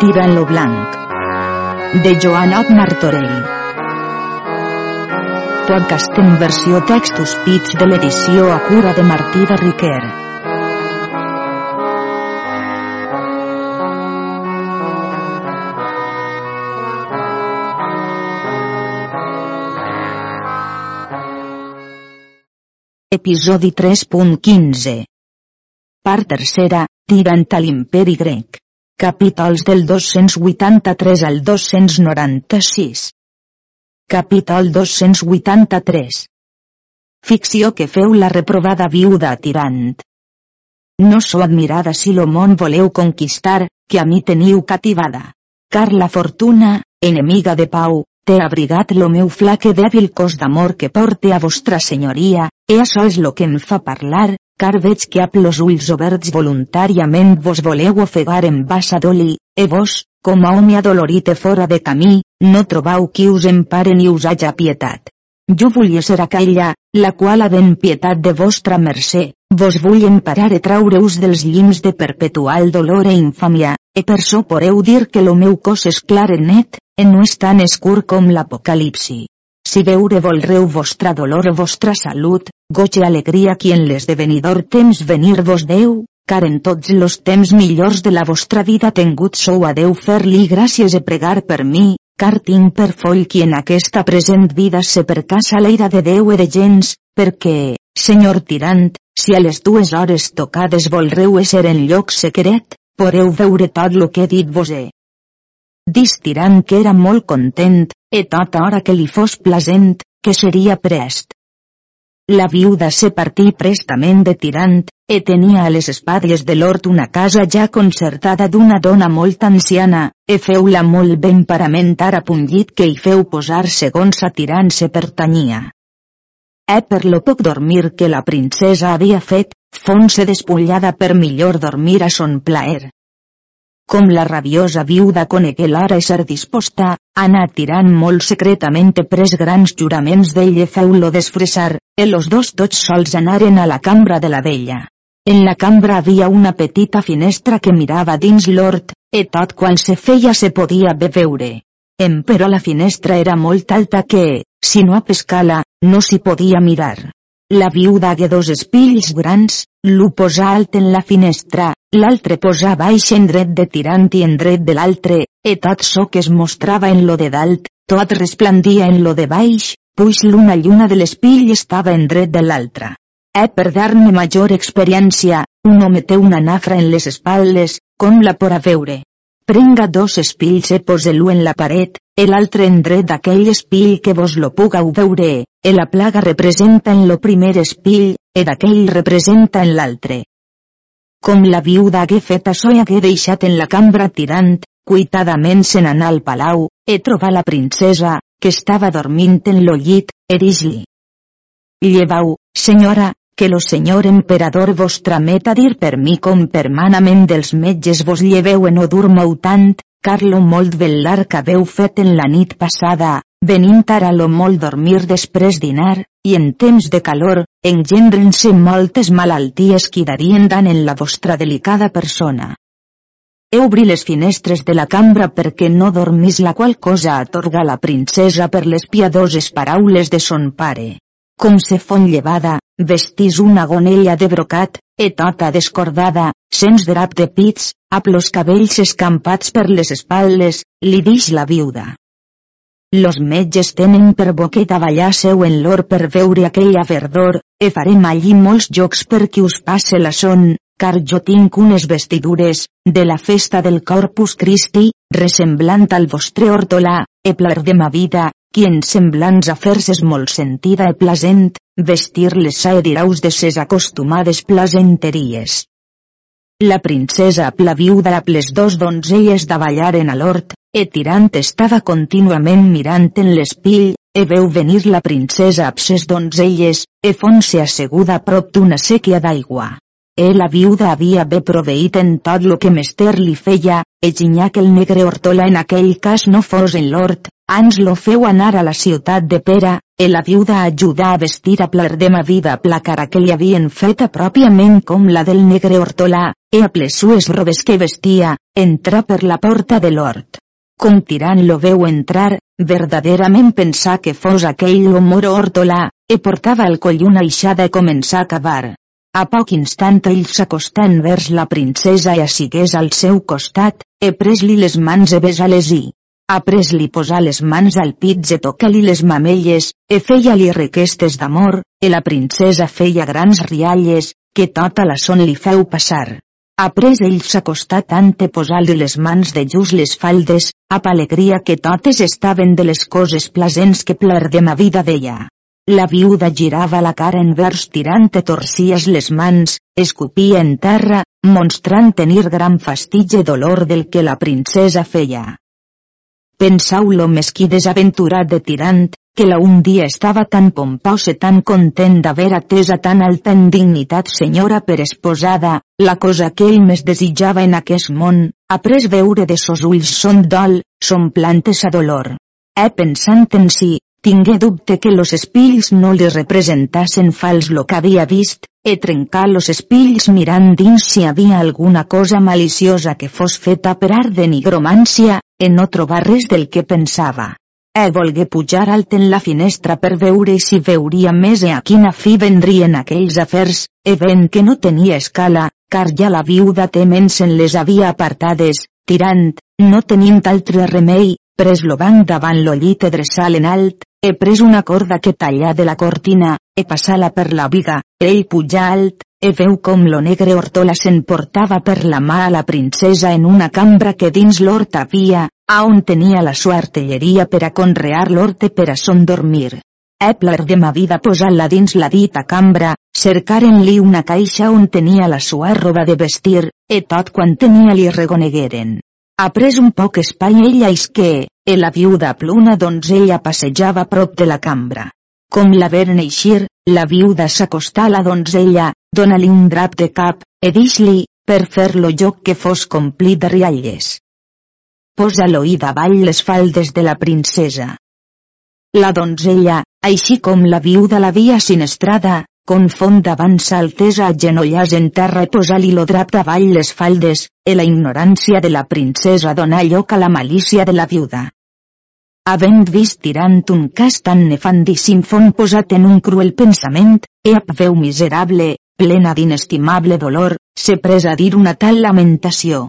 Tirant lo blanc. De Joanot Martorell. Podcast en versió textos pits de l'edició a cura de Martí de Riquer. Episodi 3.15 Part tercera, tirant a l'imperi grec. Capítols del 283 al 296. Capítol 283. Ficció que feu la reprovada viuda tirant. No sou admirada si lo món voleu conquistar, que a mi teniu cativada. Car la fortuna, enemiga de pau, té abrigat lo meu flaque dèbil cos d'amor que porte a vostra senyoria, e això és lo que em fa parlar, car veig que amb los ulls oberts voluntàriament vos voleu ofegar en bassa d'oli, e vos, com a home adolorit e fora de camí, no trobau qui us empare ni us haja pietat. Jo volia ser aquella, la qual havent pietat de vostra mercè, vos vull emparar e traure-us dels llims de perpetual dolor e infàmia, e per so poreu dir que lo meu cos és clar e net, e no és tan escur com l'apocalipsi. Si veure volreu vostra dolor o vostra salut, goig i alegria qui en l'esdevenidor temps venir-vos Déu, car en tots los temps millors de la vostra vida tengut sou a Déu fer-li gràcies e pregar per mi, car tinc per foll qui en aquesta present vida se percassa l'eira de Déu e de gens, perquè, senyor tirant, si a les dues hores tocades volreu ésser en lloc secret, poreu veure tot lo que he dit vos he. Distirant que era molt content, e tota hora que li fos plasent, que seria prest. La viuda se partí prestament de tirant, e tenia a les espatlles de l'hort una casa ja concertada d'una dona molt anciana, e feu-la molt ben paramentar a punt llit que hi feu posar segons a tirant se pertanyia. E per lo poc dormir que la princesa havia fet, fonse despullada per millor dormir a son plaer. Com la rabiosa viuda conegué l'hora i ser disposta, anà tirant molt secretament pres grans juraments d'ell e feu-lo desfressar, e los dos tots sols anaren a la cambra de la vella. En la cambra havia una petita finestra que mirava dins l'hort, e tot quan se feia se podia bé veure. Em però la finestra era molt alta que, si no a pescala, no s'hi podia mirar. La viuda hagué dos espills grans, l'u posà alt en la finestra, l'altre posà baix en dret de tirant i en dret de l'altre, e tot so que es mostrava en lo de dalt, tot resplendia en lo de baix, puix l'una lluna de l'espill estava en dret de l'altra. E per dar-me major experiència, un home té una nafra en les espaldes, com la pora veure. Prenga dos espills e pose-lo en la paret, e l'altre en dret d'aquell espill que vos lo pugau veure, e la plaga representa en lo primer espill, e d'aquell representa en l'altre. Com la viuda hagué fet açò i hagué deixat en la cambra tirant, cuitadament se n'anà al palau, e trobar la princesa, que estava dormint en lo llit, e dis-li. Llevau, senyora, que lo senyor emperador vos tramet a dir per mi com permanament dels metges vos lleveu e no durmau tant, car lo molt velar que haveu fet en la nit passada, venint ara lo molt dormir després dinar, i en temps de calor, engendren-se moltes malalties que darien dan en la vostra delicada persona. Obri les finestres de la cambra perquè no dormís la qual cosa atorga la princesa per les piadoses paraules de son pare. Com se fon llevada, vestís una gonella de brocat, e tota descordada, sens drap de pits, amb los cabells escampats per les espaldes, li dix la viuda. Los metges tenen per boquer davallar seu en l'or per veure aquella verdor, e farem allí molts jocs per qui us passe la son, car jo tinc unes vestidures, de la festa del Corpus Christi, ressemblant al vostre hortolà, e plar de ma vida, qui en semblants afers és molt sentida e plasent, vestir-les e diraus de ses acostumades plasenteries. La princesa la viuda a les dos donzelles davallaren a l'hort, e tirant estava contínuament mirant en l'espill, e veu venir la princesa amb ses donzelles, e fon-se asseguda a prop d'una sèquia d'aigua. E la viuda havia bé proveït en tot lo que mester li feia, eginyà que el negre Hortola en aquell cas no fos en l'hort, ans lo feu anar a la ciutat de Pera, e la viuda ajudà a vestir a pler de ma vida la cara que li havien feta pròpiament com la del negre Hortolà, e a ples sues robes que vestia, entrà per la porta de l'hort. Com tirant lo veu entrar, verdaderament pensà que fos aquell lo moro Hortolà, e portava al coll una eixada i començà a cavar. A poc instant ell s'acostà envers la princesa i assigués al seu costat, e pres-li les mans e besà-les i. Après li posà les mans al pit e toca-li les mamelles, e feia-li requestes d'amor, e la princesa feia grans rialles, que tota la son li feu passar. Après ell s'acostà tant e posà-li les mans de just les faldes, ap alegria que totes estaven de les coses plasents que pler de ma vida d'ella. La viuda girava la cara envers tirant torcies les mans, escopia en terra, mostrant tenir gran fastig i dolor del que la princesa feia. Pensau lo mesquí desaventurat de tirant, que la un dia estava tan pompós i tan content d'haver atesa tan alta en dignitat senyora per esposada, la cosa que ell més desitjava en aquest món, après veure de sos ulls son dol, son plantes a dolor. E pensant en si, tingué dubte que los espills no li representassen fals lo que havia vist, e trencar los espills mirant dins si havia alguna cosa maliciosa que fos feta per art de nigromància, e no trobar res del que pensava. E volgué pujar alt en la finestra per veure si veuria més e a quina fi vendrien aquells afers, e ven que no tenia escala, car ja la viuda tement se'n les havia apartades, tirant, no tenint altre remei, pres lo banc davant lo llit dreçal en alt, He pres una corda que talla de la cortina, he passat-la per la viga, ell puja alt, he veu com lo negre Hortola s'emportava per la mà a la princesa en una cambra que dins l'hort havia, a on tenia la sua artilleria per a conrear l'hort per a son dormir. Epler de ma vida posant-la dins la dita cambra, cercaren-li una caixa on tenia la sua roba de vestir, e tot quan tenia li reconegueren. Ha pres un poc espai ella isqué, e la viuda pluna donzella passejava prop de la cambra. Com la veren eixir, la viuda s'acostà a la donzella, dona-li un drap de cap, e dix-li, per fer-lo joc que fos complit de rialles. Posa-lo i davall les faldes de la princesa. La donzella, així com la viuda l'havia sinestrada, confon davant s'altesa genollars en terra i posa-li lo drap davall les faldes, e la ignorància de la princesa dona lloc a la malícia de la viuda havent vist tirant un cas tan nefandíssim fon posat en un cruel pensament, e ap veu miserable, plena d'inestimable dolor, se pres a dir una tal lamentació.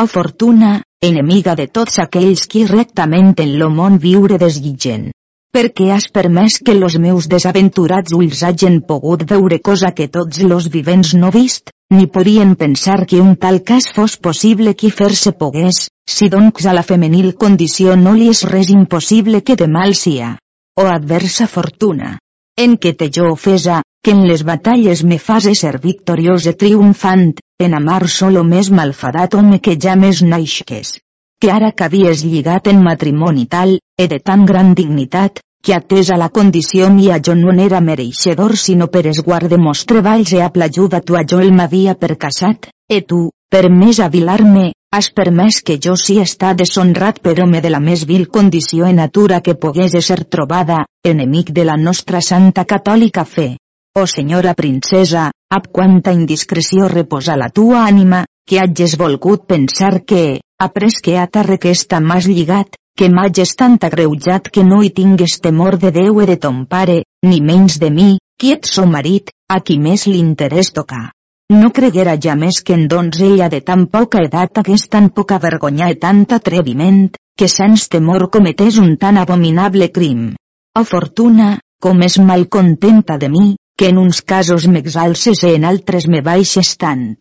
O fortuna, enemiga de tots aquells qui rectament en lo món viure desguitgen perquè has permès que los meus desaventurats ulls hagin pogut veure cosa que tots los vivents no vist, ni podien pensar que un tal cas fos possible qui fer-se pogués, si doncs a la femenil condició no li és res impossible que de mal sia. O adversa fortuna. En que te jo ofesa, que en les batalles me fase ser victoriós e triomfant, en amar solo més malfadat home que ja més naixques que ara que havies lligat en matrimoni tal, e de tan gran dignitat, que atesa la condició mia jo no n'era mereixedor sinó per esguard de mos treballs e a l'ajuda tu a jo el m'havia per casat, e tu, per més avilar-me, has permès que jo sí està deshonrat per home de la més vil condició en natura que pogués ser trobada, enemic de la nostra santa catòlica fe. O senyora princesa, ab quanta indiscreció reposa la tua ànima, que hages volgut pensar que, après que a terra que està mas lligat, que m'hages tant agreujat que no hi tingues temor de Déu i de ton pare, ni menys de mi, qui ets so marit, a qui més l'interès tocar. No creguera ja més que en donzella de tan poca edat hagués tan poca vergonya i tant atreviment, que sens temor cometés un tan abominable crim. O fortuna, com és mal contenta de mi, que en uns casos m'exalces i en altres me baixes tant.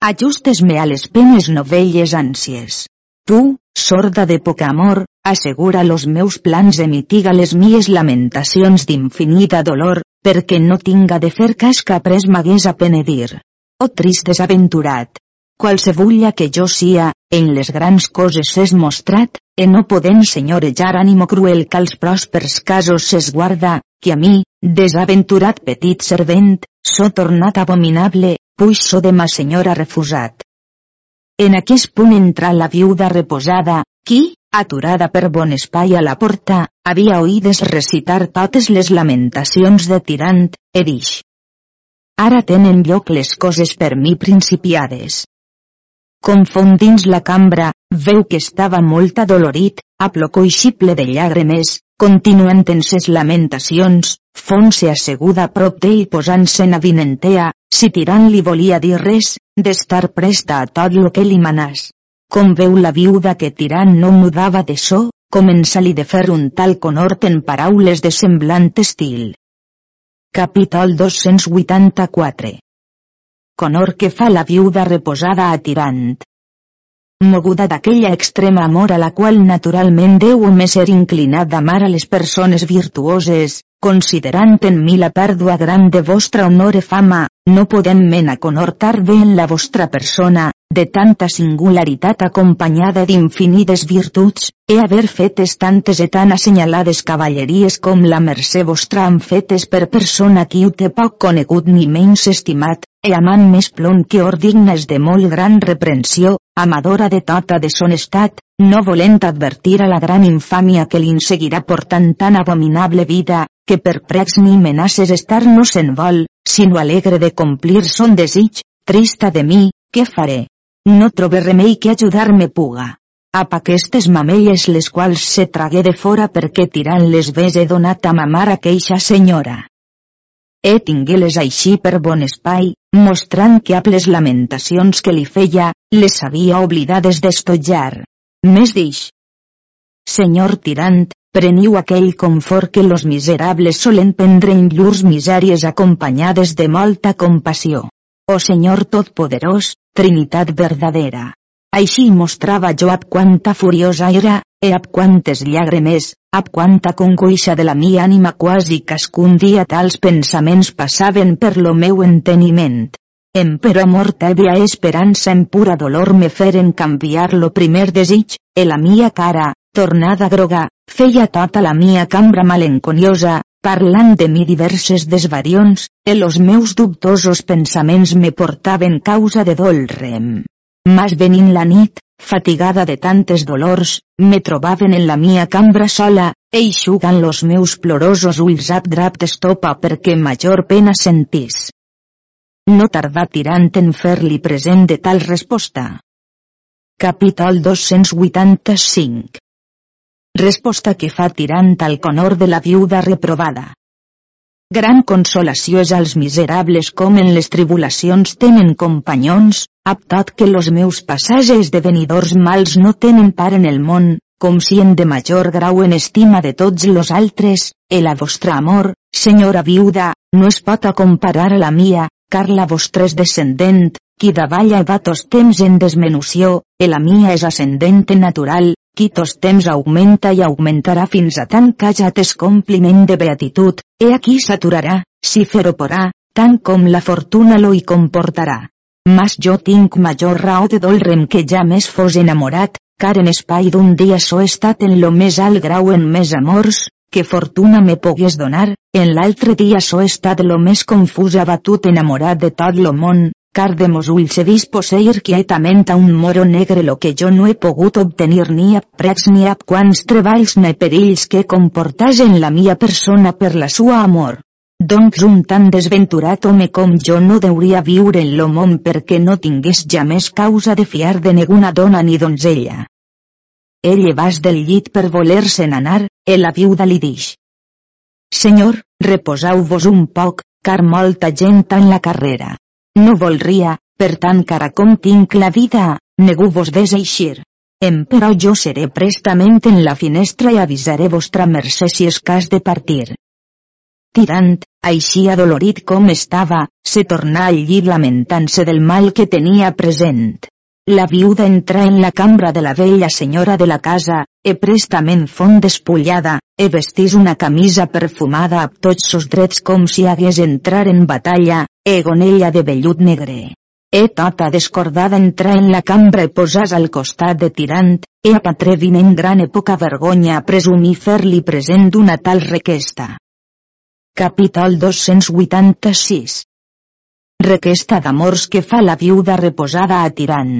Ajustes-me a les penes novelles ànsies. Tu, sorda de poc amor, assegura los meus plans e mitiga les mies lamentacions d'infinita dolor, perquè no tinga de fer cas que après m'hagués a penedir. Oh trist desaventurat! Qualsevulla que jo sia, en les grans coses s'és mostrat, e no podem senyorejar ànimo cruel que als pròspers casos s'esguarda, que a mi, desaventurat petit servent, so tornat abominable, puix so de ma senyora refusat. En aquest punt entra la viuda reposada, qui, aturada per bon espai a la porta, havia oïdes recitar totes les lamentacions de Tirant, e dix. Ara tenen lloc les coses per mi principiades. Confondins la cambra, veu que estava molt adolorit, a plocoixible de llàgrimes, continuant en ses lamentacions, fon-se asseguda prop d'ell posant-se en avinentea, si tirant li volia dir res, d'estar presta a tot lo que li manàs. Com veu la viuda que tirant no mudava de so, comença-li de fer un tal conhort en paraules de semblant estil. Capítol 284 Conor que fa la viuda reposada a tirant. Moguda d'aquella extrema amor a la qual naturalment deu home ser inclinat d'amar a les persones virtuoses, considerant en mi la pèrdua gran de vostra honor e fama, no podem mena conhortar bé en la vostra persona, de tanta singularitat acompanyada d'infinides virtuts, e haver fetes tantes e tan assenyalades cavalleries com la mercè vostra han fetes per persona qui ho té poc conegut ni menys estimat, e amant més plon que or dignes de molt gran reprensió, amadora de tota deshonestat, no volent advertir a la gran infàmia que li seguirà portant tan abominable vida, que per pregs ni menaces estar no se'n vol, sinó alegre de complir son desig, trista de mi, què faré? No trobe remei que ajudar-me puga. Ap aquestes mamelles les quals se tragué de fora perquè tirant les ves he donat a mamar a queixa senyora. He tingué-les així per bon espai, mostrant que ap les lamentacions que li feia, les havia oblidades d'estotjar. Més dix. Senyor tirant, preniu aquell confort que los miserables solen prendre en llurs misèries acompanyades de molta compassió. O Senyor Totpoderós, Trinitat verdadera. Així mostrava jo ab quanta furiosa era, e ab quantes llàgrimes, ab quanta congoixa de la mia ànima quasi cascun dia tals pensaments passaven per lo meu enteniment. Em però amor tèbia esperança en pura dolor me feren canviar lo primer desig, e la mia cara, tornada groga, feia tota la mia cambra malenconiosa, parlant de mi diverses desvarions, e los meus dubtosos pensaments me portaven causa de dolrem. Mas venint la nit, fatigada de tantes dolors, me trobaven en la mia cambra sola, eixugant los meus plorosos ulls ab drap d'estopa perquè major pena sentís. No tardà tirant en fer-li present de tal resposta. Capítol 285 Resposta que fa tirant al conor de la viuda reprovada. Gran consolació és als miserables com en les tribulacions tenen companyons, aptat que los meus passages de venidors mals no tenen par en el món, com si en de major grau en estima de tots los altres, el a vostra amor, senyora viuda, no es pot a comparar a la mia, car la vostra és descendent, qui davalla va tos temps en desmenució, el la mia és ascendent natural, qui tos temps augmenta i augmentarà fins a tant que ja tes compliment de beatitud, e aquí s'aturarà, si fer porà, tant com la fortuna lo hi comportarà. Mas jo tinc major raó de dolrem que ja més fos enamorat, car en espai d'un dia so estat en lo més alt grau en més amors, que fortuna me pogués donar, en l'altre dia so estat lo més confús abatut enamorat de tot lo món, car de mos ulls he vist quietament a un moro negre lo que jo no he pogut obtenir ni a pregs ni a quants treballs ni perills que comportàs en la mia persona per la sua amor. Doncs un tan desventurat home com jo no deuria viure en lo perquè no tingués ja més causa de fiar de ninguna dona ni donzella. Ell vas del llit per voler-se'n anar, e la viuda li dix. Senyor, reposau-vos un poc, car molta gent en la carrera. No volria, per tant cara com tinc la vida, negu vos des eixir. Em però jo seré prestament en la finestra i avisaré vostra mercè si és cas de partir. Tirant, així adolorit com estava, se tornà al llit lamentant-se del mal que tenia present. La viuda entrà en la cambra de la vella senyora de la casa, e prestament font despullada, e vestís una camisa perfumada amb tots sos drets com si hagués entrar en batalla, e gonella de vellut negre. E tota descordada entrar en la cambra i posàs al costat de tirant, e a patreviment gran e poca vergonya presumir fer-li present una tal requesta. Capítol 286 Requesta d'amors que fa la viuda reposada a tirant.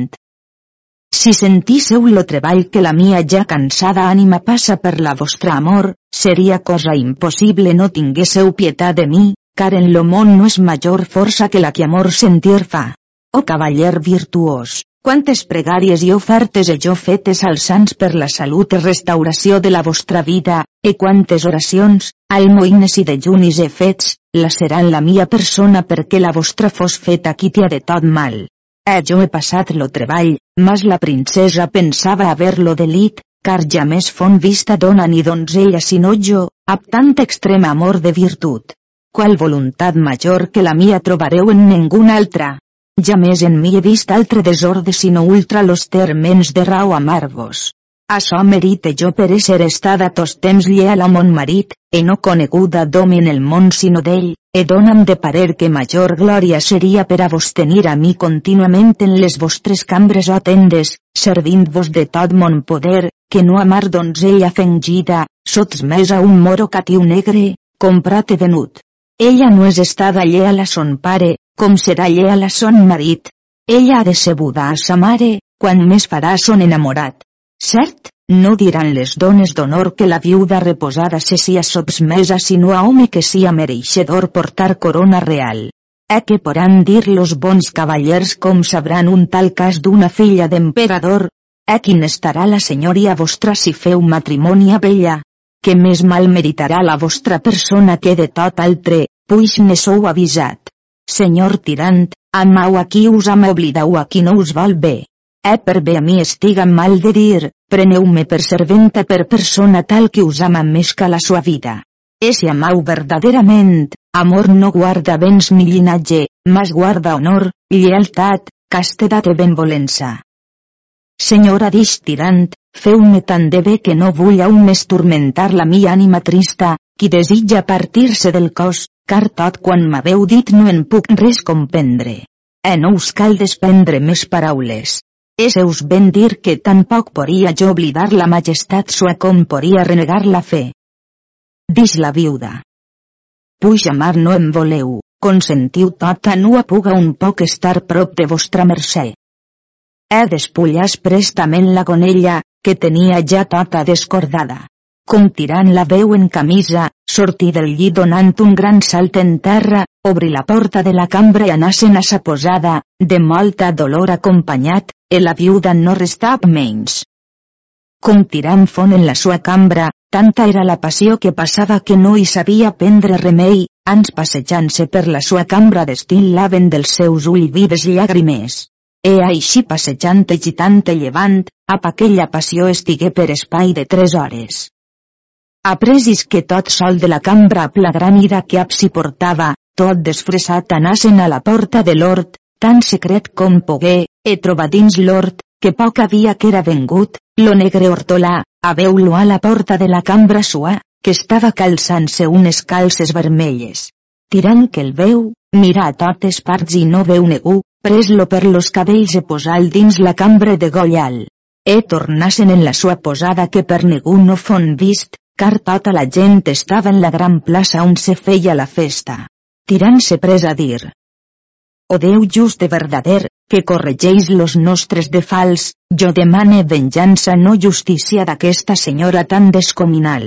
si sentísseu lo treball que la mia ja cansada ànima passa per la vostra amor, seria cosa impossible no tinguésseu pietat de mi, car en lo no és major força que la que amor sentir fa. O cavaller virtuós, quantes pregàries i ofertes he jo fetes als sants per la salut i restauració de la vostra vida, e quantes oracions, almoines i dejunis he fets, lacerant la mia persona perquè la vostra fos feta quitia de tot mal. Eh jo he passat lo treball, mas la princesa pensava haver-lo delit, car ja més fon vista dona ni donzella sinó jo, amb tant extrem amor de virtut. Qual voluntat major que la mia trobareu en ninguna altra. Ja més en mi he vist altre desorde sinó ultra los termens de rau amar-vos. Açò merite jo per ésser estada tos temps lleal a mon marit, e no coneguda dom en el món sinó d'ell, e dona'm de parer que major glòria seria per a vos tenir a mi contínuament en les vostres cambres o tendes, servint-vos de tot mon poder, que no amar donzella fengida, sots més a un moro catiu negre, comprat e venut. Ella no és estada lleal a son pare, com serà lleal a son marit. Ella ha de ser a sa mare, quan més farà son enamorat Cert, no diran les dones d'honor que la viuda reposada se sia subsmesa sinó a home que sia mereixedor portar corona real. E que poran dir los bons cavallers com sabran un tal cas d'una filla d'emperador? E quin estarà la senyoria vostra si feu matrimoni a bella? Que més mal meritarà la vostra persona que de tot altre, puix ne sou avisat. Senyor tirant, amau a qui us ama oblidau a qui no us vol bé. Eh per bé a mi estiga mal de dir, preneu-me per serventa per persona tal que us ama més que la sua vida. E si amau verdaderament, amor no guarda béns ni llinatge, mas guarda honor, llealtat, castedat e benvolença. Senyora dix tirant, feu-me tan de bé que no vull aún més turmentar la mia ànima trista, qui desitja partir-se del cos, car tot quan m'haveu dit no en puc res comprendre. E no us cal desprendre més paraules. Eseus ben dir que tampoc poria jo oblidar la majestat sua com poria renegar la fe. Dix la viuda. Puix mar no em voleu, consentiu tota nua puga un poc estar prop de vostra mercè. He despullat prestament la gonella, que tenia ja tota descordada. Com tirant la veu en camisa, sortí del llit donant un gran salt en terra, obri la porta de la cambra i anassen a sa posada, de molta dolor acompanyat, e la viuda no restap menys. Com tirant font en la sua cambra, tanta era la passió que passava que no hi sabia prendre remei, ans passejant-se per la sua cambra laven dels seus ull vives llàgrimes. E així passejant i gitant i llevant, ap aquella passió estigué per espai de tres hores. Apresis que tot sol de la cambra ap la gran ira que ap s'hi portava, tot desfressat anasen a la porta de l'hort, tan secret com pogué, e troba dins l'hort, que poc havia que era vengut, lo negre hortolà, veu-lo a la porta de la cambra sua, que estava calçant-se unes calces vermelles. Tirant que el veu, mira a totes parts i no veu ningú, pres-lo per los cabells e posal dins la cambra de Gollal. E tornassen en la sua posada que per ningú no fon vist, car tota la gent estava en la gran plaça on se feia la festa. Tirant se pres a dir, o Déu just de verdader, que corregeix los nostres de fals, jo demane venjança no justícia d'aquesta senyora tan descomunal.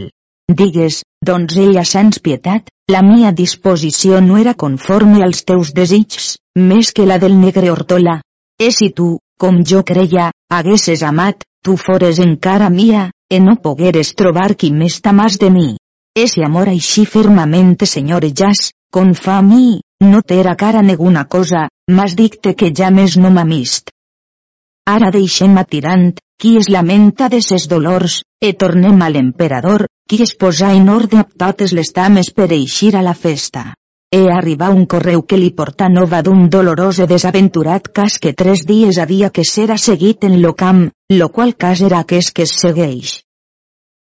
Digues, doncs ella sens pietat, la mia disposició no era conforme als teus desitjs, més que la del negre Hortola. E si tu, com jo creia, haguesses amat, tu fores encara mia, e no pogueres trobar qui més t'amàs de mi. E si amor així fermament senyorejas, con fa a mi, no t'era cara ninguna cosa, mas dicte que ja més no m'ha mist. Ara deixem a tirant, qui es lamenta de ses dolors, e tornem a l'emperador, qui es posa en ordre totes les tames per eixir a la festa. E arriba un correu que li porta nova d'un dolorós e desaventurat cas que tres dies havia que ser seguit en lo camp, lo qual cas era aquest que es segueix.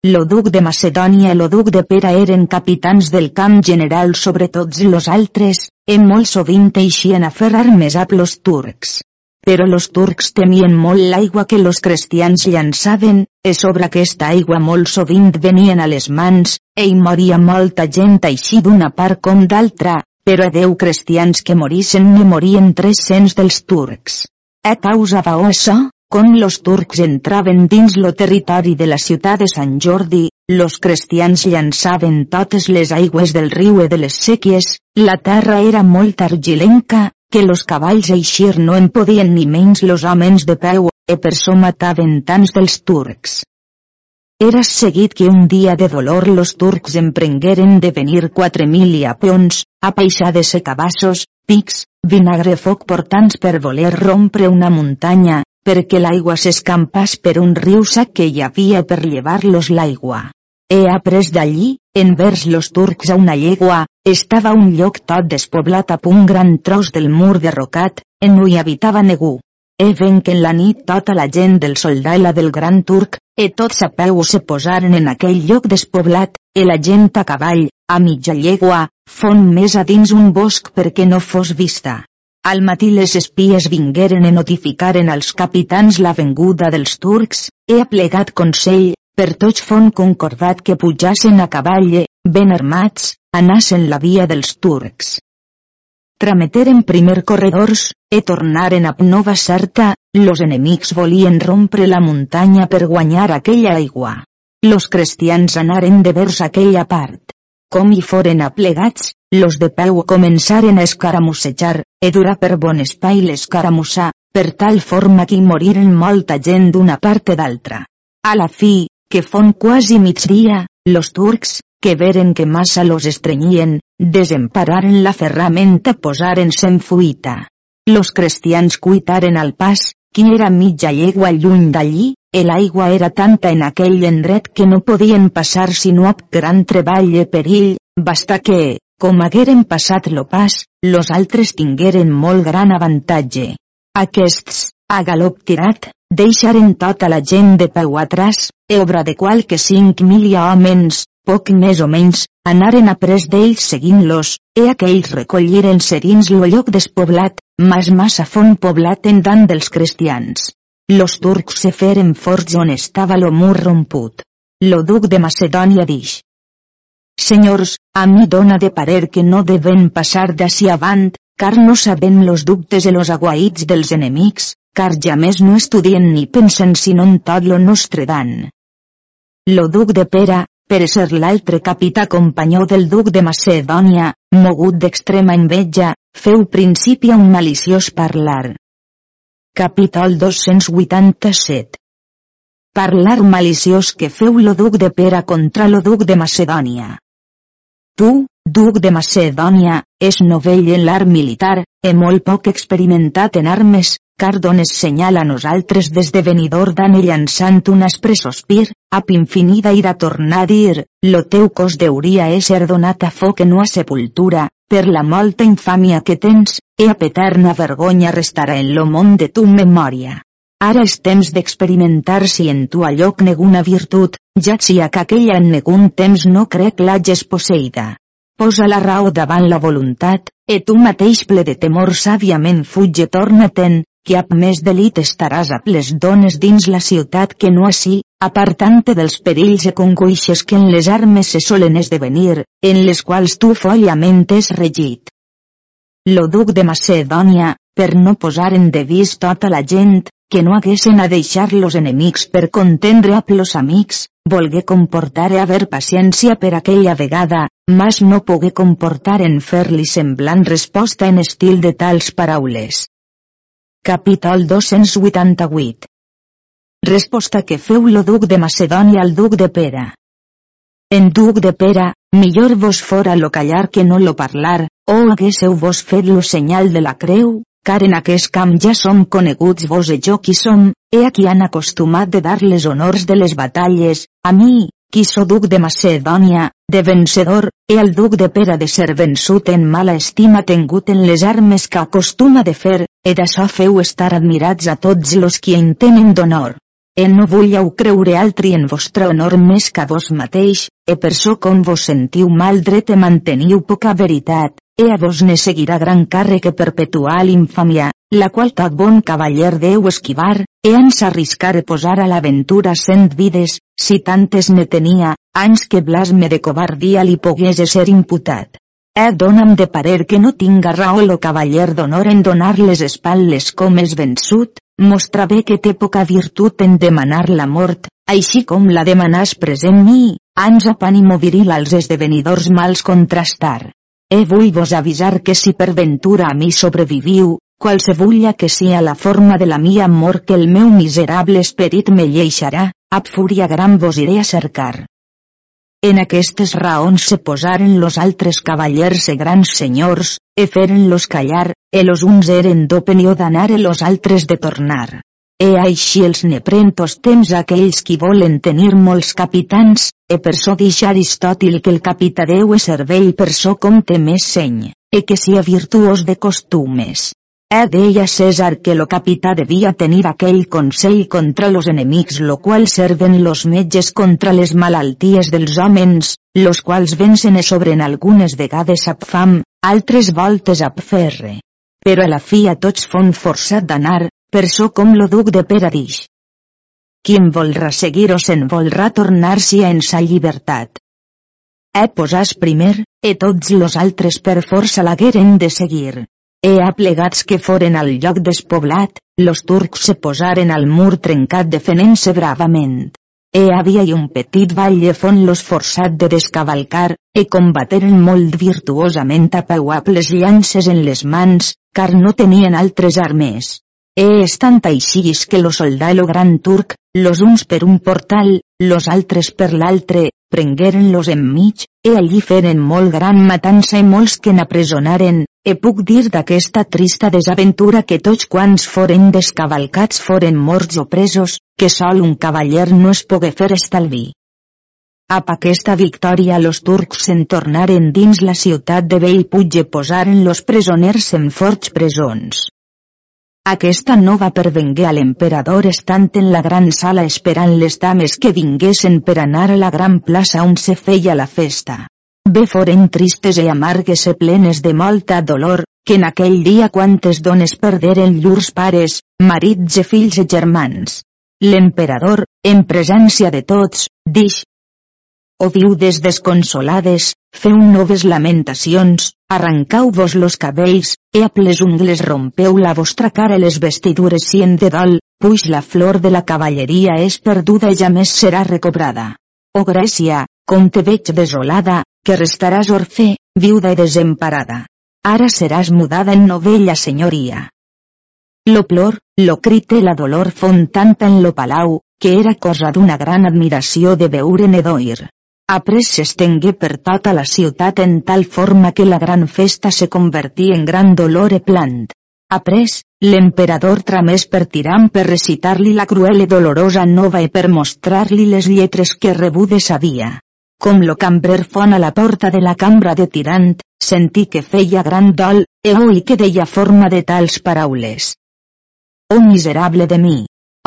Lo duc de Macedònia i lo duc de Pera eren capitans del camp general sobre tots los altres, e molt sovint eixien a fer armes a los turcs. Però los turcs temien molt l'aigua que los cristians llançaven, e sobre aquesta aigua molt sovint venien a les mans, e hi moria molta gent així d'una part com d'altra, però a deu cristians que morisen ne morien 300 dels turcs. A causa d'o això, com los turcs entraven dins lo territori de la ciutat de Sant Jordi, los cristians llançaven totes les aigües del riu i de les sèquies, la terra era molt argilenca, que los cavalls eixir no en podien ni menys los homes de peu, e per so mataven tants dels turcs. Era seguit que un dia de dolor los turcs emprengueren de venir quatre mil a peons, a peixades e cabassos, pics, vinagre foc portants per voler rompre una muntanya, perquè l'aigua s'escampàs per un riu sac que hi havia per llevar-los l'aigua. He après d'allí, envers los turcs a una llegua, estava un lloc tot despoblat a un gran tros del mur derrocat, en no hi habitava ningú. He ven que en la nit tota la gent del soldà i la del gran turc, e tots a peu se posaren en aquell lloc despoblat, e la gent a cavall, a mitja llegua, fon més a dins un bosc perquè no fos vista. Al matí les espies vingueren i notificaren als capitans la venguda dels turcs, he aplegat consell, per tots fon concordat que pujassen a cavall ben armats, anassen la via dels turcs. Trameteren primer corredors, e tornaren a Nova Certa, los enemics volien rompre la muntanya per guanyar aquella aigua. Los cristians anaren de vers aquella part. Com hi foren aplegats, los de peu començaren a escaramussejar, e durar per bon espai l'escaramussar, per tal forma que hi moriren molta gent d'una part d'altra. A la fi, que fon quasi migdia, los turcs, que veren que massa los estrenyien, desempararen la ferramenta posaren-se en fuita. Los cristians cuitaren al pas, qui era mitja llegua lluny d'allí, e l'aigua era tanta en aquell endret que no podien passar sinó amb gran treball i perill, basta que, com hagueren passat lo pas, los altres tingueren molt gran avantatge. Aquests, a galop tirat, deixaren tota la gent de peu atrás, e obra de qualque cinc mil homes, poc més o menys, anaren a pres d'ells seguint-los, e aquells recolliren-se dins lo lloc despoblat, mas massa font poblat en tant dels cristians. Los turcs se feren forts on estava lo mur romput. Lo duc de Macedònia dix. Senyors, a mi dona de parer que no deben passar d'ací avant, car no sabem los dubtes i los aguaïts dels enemics, car ja més no estudien ni pensen sinó en tot lo nostre dan. Lo duc de Pera, per ser l'altre capità companyó del duc de Macedònia, mogut d'extrema enveja, feu principi a un maliciós parlar. Capítol 287 Parlar maliciós que feu lo duc de Pera contra lo duc de Macedònia. Tu, duc de Macedònia, és novell en l'art militar, e molt poc experimentat en armes, car dones senyal a nosaltres venidor d'ane llançant un aspre sospir, ap infinida ira tornar a dir, lo teu cos deuria ésser donat a foc en a sepultura, per la molta infàmia que tens, e a peterna vergonya restarà en lo món de tu memòria. Ara és temps d'experimentar si en tu allò neguna virtut, ja sia que aquella en negun temps no crec l'hages posseïda. Posa la raó davant la voluntat, e tu mateix ple de temor sàviament fuig torna-te'n, que ap més delit estaràs a les dones dins la ciutat que no així, apartant-te dels perills e congoixes que en les armes se solen esdevenir, en les quals tu follament és regit. Lo duc de Macedònia, per no posar en devís tota la gent, que no haguessin a deixar los enemics per contendre a los amics, volgué comportar e haver paciència per aquella vegada, mas no pogué comportar en fer-li semblant resposta en estil de tals paraules. Capítol 288 Resposta que feu lo duc de Macedònia al duc de Pera. En duc de Pera, millor vos fora lo callar que no lo parlar, o haguésseu vos fet lo senyal de la creu, car en aquest camp ja som coneguts vos e jo qui som, he a qui han acostumat de dar les honors de les batalles, a mi, qui so duc de Macedònia, de vencedor, e el duc de Pera de ser vençut en mala estima tengut en les armes que acostuma de fer, e d'açò feu estar admirats a tots los qui en tenen d'honor. E no vulleu creure altri en vostre honor més que vos mateix, e per so com vos sentiu mal dret e manteniu poca veritat, e a vos ne seguirà gran càrrec e perpetuar l'infàmia, la qual tot bon cavaller deu esquivar, e ans arriscar e posar a l'aventura cent vides, si tantes ne tenia, anys que blasme de covardia li pogués ser imputat. E dona'm de parer que no tinga raó lo cavaller d'honor en donar les espatles com és vençut, mostra bé que té poca virtut en demanar la mort, així com la demanàs present mi, ans a pànimo viril als esdevenidors mals contrastar. E vull vos avisar que si per ventura a mi sobreviviu, qualsevulla que sia la forma de la mia amor que el meu miserable esperit me lleixarà, ab fúria gran vos iré a cercar. En aquestes raons se posaren los altres cavallers e grans senyors, e feren-los callar, e los uns eren d'opinió d'anar e los altres de tornar. E així els neprentos temps aquells qui volen tenir molts capitans, e per so dix Aristòtil que el capità deu e cervell per so compte més seny, e que sia virtuós de costumes. E deia César que lo capità devia tenir aquell consell contra los enemics lo qual serven los metges contra les malalties dels homens, los quals vencen e sobren algunes vegades ab fam, altres voltes ab ferre. Però a la fi a tots fon forçat d'anar, per so com lo duc de Peradix. Quin volrà seguir o se'n volrà tornar-s'hi en sa llibertat. E posàs primer, e tots los altres per força l'hagueren de seguir. E aplegats que foren al lloc despoblat, los turcs se posaren al mur trencat defenent-se bravament. E havia i un petit valle fon los forçat de descavalcar, e combateren molt virtuosament a les llances en les mans, car no tenien altres armes. E estant així que lo soldà lo gran turc, los uns per un portal, los altres per l'altre, prengueren-los enmig, e allí feren molt gran matança i molts que n'apresonaren, e puc dir d'aquesta trista desaventura que tots quants foren descavalcats foren morts o presos, que sol un cavaller no es pogué fer estalvi. Ap aquesta victòria los turcs se'n tornaren dins la ciutat de Bellpuig i posaren los presoners en forts presons. Aquesta no va pervengué a l'emperador estant en la gran sala esperant les dames que vinguessin per anar a la gran plaça on se feia la festa. Bé foren tristes i amargues e plenes de molta dolor, que en aquell dia quantes dones perderen llurs pares, marits e fills e germans. L'emperador, en presència de tots, dix, o viudes desconsolades, feu noves lamentacions, arrancau-vos los cabells, e a les ungles rompeu la vostra cara les vestidures sien de dol, puix la flor de la cavalleria és perduda i ja més serà recobrada. O Grècia, com te veig desolada, que restaràs orfe, viuda i desemparada. Ara seràs mudada en novella senyoria. Lo plor, lo crite la dolor fon tanta en lo palau, que era cosa d'una gran admiració de veure Nedoir. Après s'estengué per tota la ciutat en tal forma que la gran festa se convertí en gran dolor e plant. Après, l'emperador tramés per Tiram per recitar-li la cruel i dolorosa nova i per mostrar-li les lletres que rebudes havia. Com lo cambrer fon a la porta de la cambra de Tirant, sentí que feia gran dol, e oi que deia forma de tals paraules. Oh miserable de mi!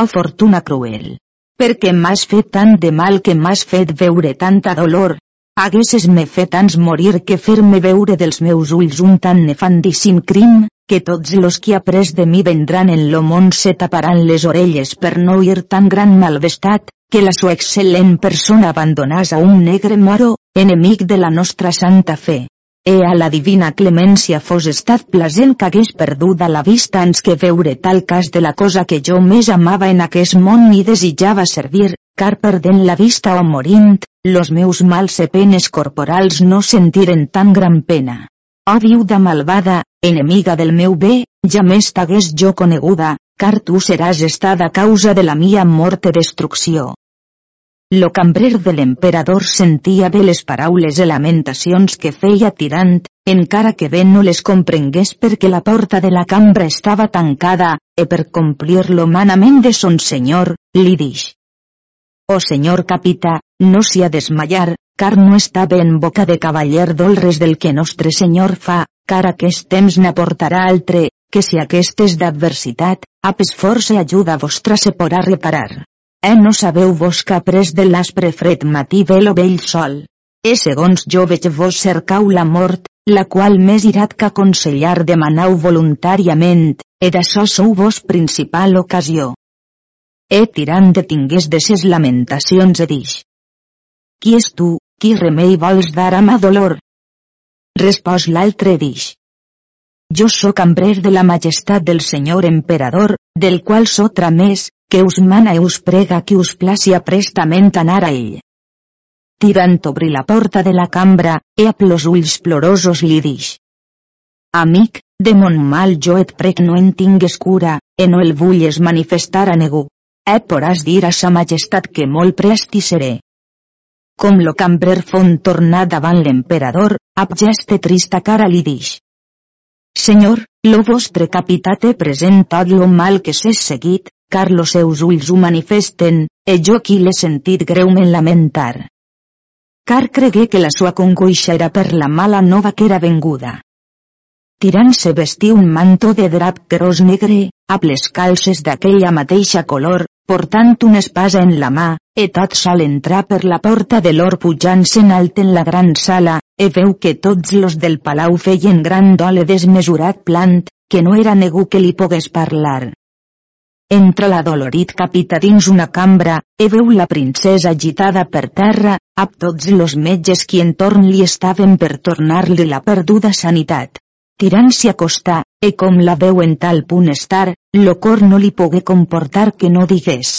Oh fortuna cruel! perquè m'has fet tant de mal que m'has fet veure tanta dolor. Haguesses me fet ans morir que fer-me veure dels meus ulls un tan nefandíssim crim, que tots los qui après de mi vendran en lo món se taparan les orelles per no oir tan gran malvestat, que la sua excel·lent persona abandonàs a un negre moro, enemic de la nostra santa fe. E a la divina clemència fos estat plasent que hagués perduda la vista ans que veure tal cas de la cosa que jo més amava en aquest món i desitjava servir, car perdent la vista o morint, los meus mals e penes corporals no sentiren tan gran pena. Oh viuda malvada, enemiga del meu bé, ja més t'hagués jo coneguda, car tu seràs estada causa de la mia mort i destrucció. Lo cambrer de l'emperador sentia bé les paraules i lamentacions que feia tirant, encara que bé no les comprengués perquè la porta de la cambra estava tancada, e per complir lo manament de son senyor, li dix. O oh senyor capità, no s'hi ha desmayar, car no està bé en boca de cavaller dolres del que nostre senyor fa, car aquest temps n'aportarà altre, que si aquestes d'adversitat, apes força ajuda vostra se porà reparar. Eh no sabeu vos que pres de l'aspre fred matí ve lo vell sol. E segons jo veig vos cercau la mort, la qual més irat que aconsellar demanau voluntàriament, e d'açò sou vos principal ocasió. E tirant de tingués de ses lamentacions e dix. Qui és tu, qui remei vols dar a ma dolor? Respòs l'altre dix. jo sóc cambrer de la majestat del senyor emperador, del qual sotra més, que us mana i us prega que us placia prestament anar a ell. Tirant obri la porta de la cambra, e a plos ulls plorosos li dix. Amic, de mon mal jo et prec no en tingues cura, e no el vulles manifestar a negu. E poràs dir a sa majestat que molt prest hi seré. Com lo cambrer fon tornar davant l'emperador, ab geste trista cara li dix. Senyor, lo vostre capità té present tot lo mal que s'és seguit, car los seus ulls ho manifesten, e jo qui l'he sentit greument lamentar. Car cregué que la sua congoixa era per la mala nova que era venguda tirant se vestir un manto de drap gros negre, amb les calces d'aquella mateixa color, portant una espasa en la mà, e tot sol entrar per la porta de l'or pujant-se'n alt en la gran sala, e veu que tots los del palau feien gran dole desmesurat plant, que no era negu que li pogués parlar. Entra la dolorit capita dins una cambra, e veu la princesa agitada per terra, amb tots los metges qui entorn li estaven per tornar-li la perduda sanitat tirant-s'hi a costar, e com la veu en tal punt estar, lo cor no li pogué comportar que no digués.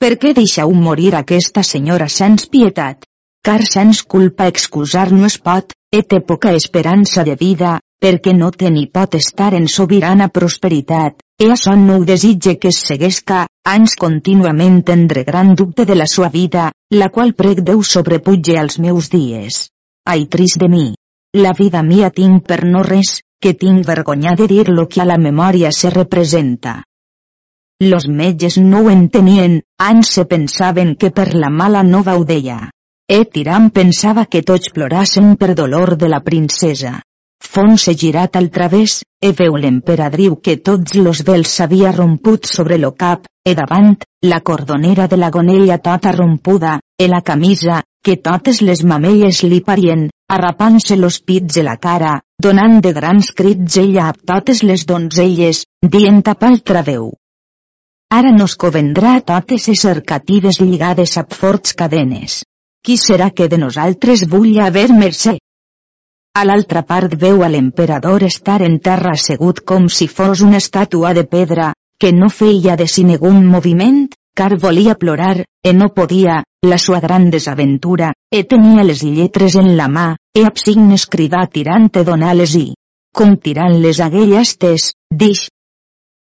Per què deixau morir aquesta senyora sens pietat? Car sens culpa excusar no es pot, e té poca esperança de vida, perquè no té ni pot estar en sobirana prosperitat, e això no ho desitge que es seguesca, ans contínuament tendre gran dubte de la sua vida, la qual prec Déu sobrepuge als meus dies. Ai trist de mi, la vida mia tinc per no res, que tinc vergonya de dir lo que a la memòria se representa. Los metges no ho entenien, ans se pensaven que per la mala nova ho deia. E Tiram pensava que tots plorassen per dolor de la princesa. Fonse girat al través, e veu l'emperadriu que tots los vels s'havia romput sobre lo cap, e davant, la cordonera de la gonella tota rompuda, e la camisa, que totes les mamelles li parien, arrapant-se los pits de la cara, donant de grans crits ella a totes les donzelles, dient a paltra veu. Ara nos covendrà totes esser catives lligades a forts cadenes. Qui serà que de nosaltres vull haver mercè? A l'altra part veu a l'emperador estar en terra assegut com si fos una estàtua de pedra, que no feia de si negun moviment, car volia plorar, e no podia, la sua gran desaventura, e tenia les lletres en la mà, e ab signes cridar tirant e donar-les i, com tirant-les aquelles tes, dix.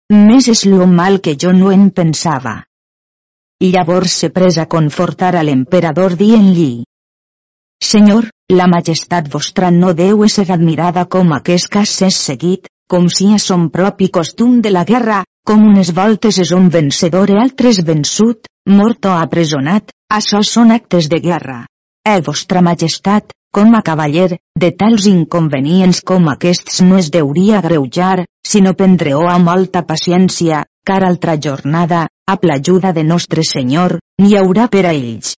Més és lo mal que jo no en pensava. Llavors se pres a confortar a l'emperador dient-li. Senyor, la majestat vostra no deu ser admirada com aquest cas s'és seguit, com si a son propi costum de la guerra, com unes voltes és un vencedor i altres vençut, mort o apresonat, això són actes de guerra. E vostra majestat, com a cavaller, de tals inconvenients com aquests no es deuria greujar, sinó prendre-ho amb molta paciència, car altra jornada, a l'ajuda de nostre senyor, n'hi haurà per a ells.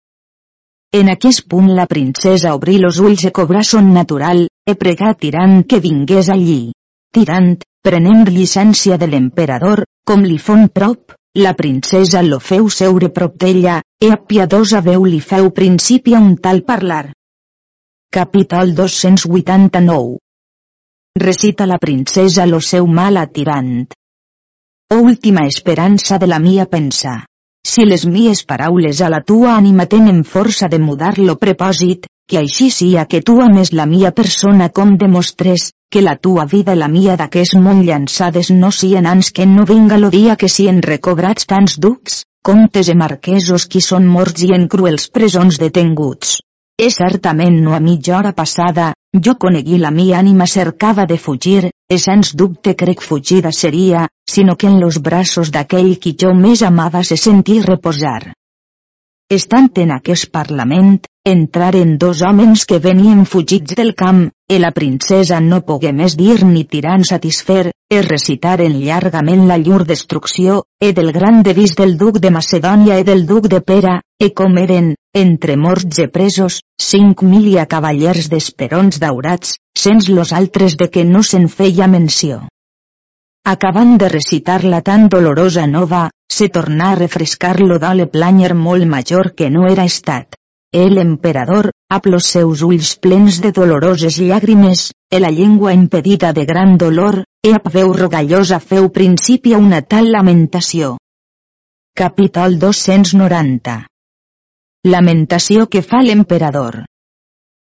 En aquest punt la princesa obrí los ulls e cobrà son natural, e pregà tirant que vingués allí. Tirant, prenent llicència de l'emperador, com li fon prop, la princesa lo feu seure prop d'ella, e a piadosa veu li feu principi a un tal parlar. Capítol 289 Recita la princesa lo seu mal a tirant. Última esperança de la mia pensa. Si les mies paraules a la tua ànima tenen força de mudar lo prepòsit, que així sia que tu ames la mia persona com demostres, que la tua vida i la mia d'aquest món llançades no sien ans que no vinga lo dia que sien recobrats tants ducs, comtes i marquesos qui són morts i en cruels presons detenguts. E certament no a mitja hora passada, jo conegui la mia ànima cercava de fugir, e sens dubte crec fugida seria, sinó que en los braços d'aquell qui jo més amava se sentir reposar. Estant en aquest parlament, entraren dos homes que venien fugits del camp, e la princesa no pogué més dir ni tirant satisfer, e recitaren llargament la llur destrucció, e del gran devís del duc de Macedònia e del duc de Pera, e com eren, entre morts e presos, cinc mil i a cavallers d'esperons daurats, sens los altres de que no se'n feia menció. Acabant de recitar la tan dolorosa nova, se tornà a refrescar lo dole planyer molt major que no era estat. El emperador, amb los seus ulls plens de doloroses llàgrimes, e la llengua impedida de gran dolor, e amb veu rogallosa feu principi a una tal lamentació. Capítol 290 Lamentació que fa l'emperador.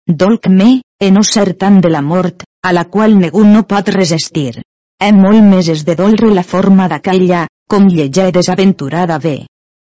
Dolc me, e no ser tant de la mort, a la qual ningú no pot resistir. He molt més dolre la forma d'aquella, com llegia desaventurada ve.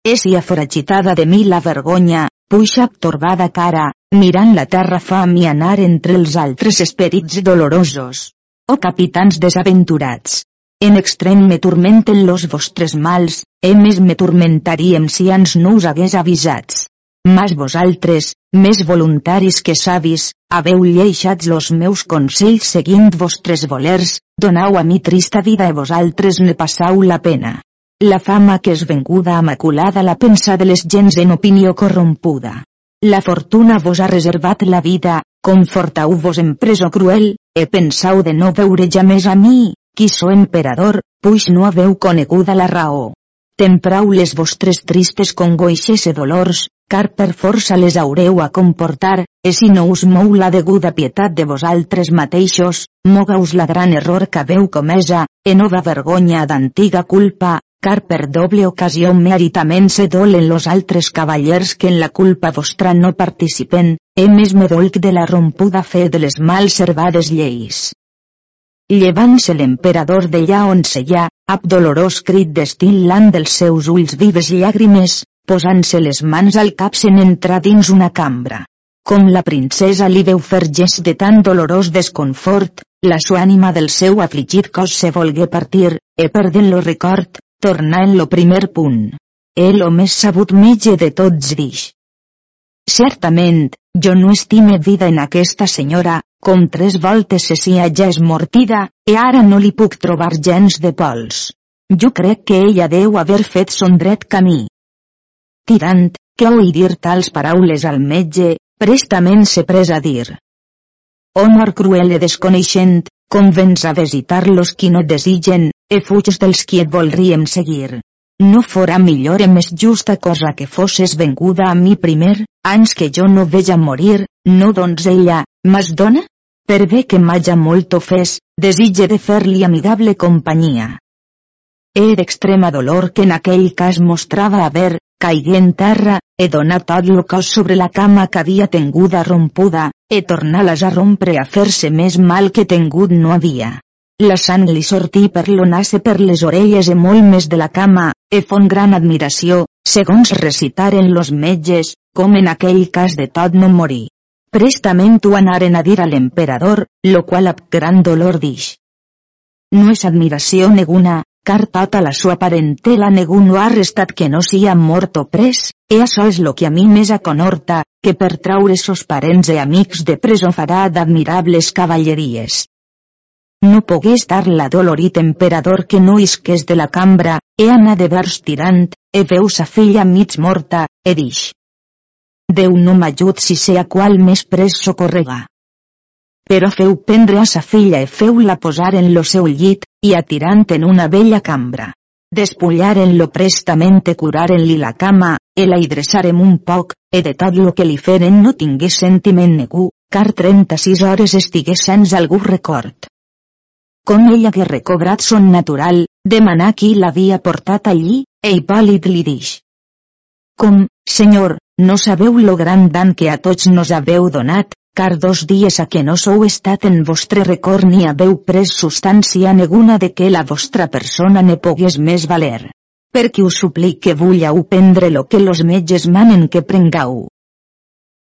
És i aforagitada de mi la vergonya, puixa torbada cara, mirant la terra fa mi anar entre els altres esperits dolorosos. O oh, capitans desaventurats! En extrem me turmenten los vostres mals, e més me turmentaríem si ans no us hagués avisats. Mas vosaltres, més voluntaris que savis, haveu lleixat los meus consells seguint vostres volers, donau a mi trista vida i vosaltres ne passau la pena. La fama que és venguda a maculada la pensa de les gens en opinió corrompuda. La fortuna vos ha reservat la vida, confortau-vos en preso cruel, e pensau de no veure ja més a mi, qui so emperador, puix no haveu coneguda la raó. Temprau les vostres tristes congoixes e dolors, car per força les haureu a comportar, e si no us mou la deguda pietat de vosaltres mateixos, moga-us la gran error que haveu comesa, e nova vergonya d'antiga culpa, car per doble ocasió meritament se dolen los altres cavallers que en la culpa vostra no participen, e més me dolc de la rompuda fe de les mal servades lleis. Llevant-se l'emperador d'allà on seia, ab dolorós crit destil·lant dels seus ulls vives llàgrimes, posant-se les mans al cap se'n entra dins una cambra. Com la princesa li veu fer gest de tan dolorós desconfort, la sua ànima del seu afligit cos se volgué partir, e perdent lo record, tornar en lo primer punt. El o més sabut metge de tots dix. Certament, jo no estime vida en aquesta senyora, com tres voltes se sia ja esmortida, e ara no li puc trobar gens de pols. Jo crec que ella deu haver fet son dret camí. Tirant, que oi dir tals paraules al metge, prestament se pres a dir. Honor cruel e desconeixent, convenç a visitar-los qui no desigen, e fuig dels qui et volríem seguir. No fora millor e més justa cosa que fosses venguda a mi primer, ans que jo no veja morir, no donzella, mas dona? Per bé que m'haja molt ofès, desitge de fer-li amigable companyia. Era d'extrema dolor que en aquell cas mostrava haver, caigué en terra, he donat tot lo cos sobre la cama que havia tenguda rompuda, e tornar-les a rompre a fer-se més mal que tengut no havia. La sang li sortí per lo per les orelles e molt més de la cama, e fon gran admiració, segons recitaren los metges, com en aquell cas de tot no morir. Prestament ho anaren a dir a l'emperador, lo qual amb gran dolor dix. No és admiració neguna, car tota la sua parentela no ha restat que no sia mort o pres, e això és lo que a mi més aconorta, que per traure sos parents e amics de preso farà d'admirables cavalleries. No pogué estar la dolorit emperador que no isqués de la cambra, e anà de vers tirant, e veu sa filla mig morta, e dix. Déu no m'ajut si sea qual més pres socorrega però feu prendre a sa filla e feu-la posar en lo seu llit, i atirant en una vella cambra. Despullaren-lo prestament e curaren-li la cama, e la hidressarem un poc, e de tot lo que li feren no tingué sentiment negu, car 36 hores estigué sens algú record. Com ella que recobrat son natural, demanà qui l'havia portat allí, e Hipòlit li dix. Com, senyor, no sabeu lo gran dan que a tots nos haveu donat, car dos dies a que no sou estat en vostre record ni haveu pres substància neguna de que la vostra persona ne pogués més valer. Perquè us suplique vulleu prendre lo que los metges manen que prengau.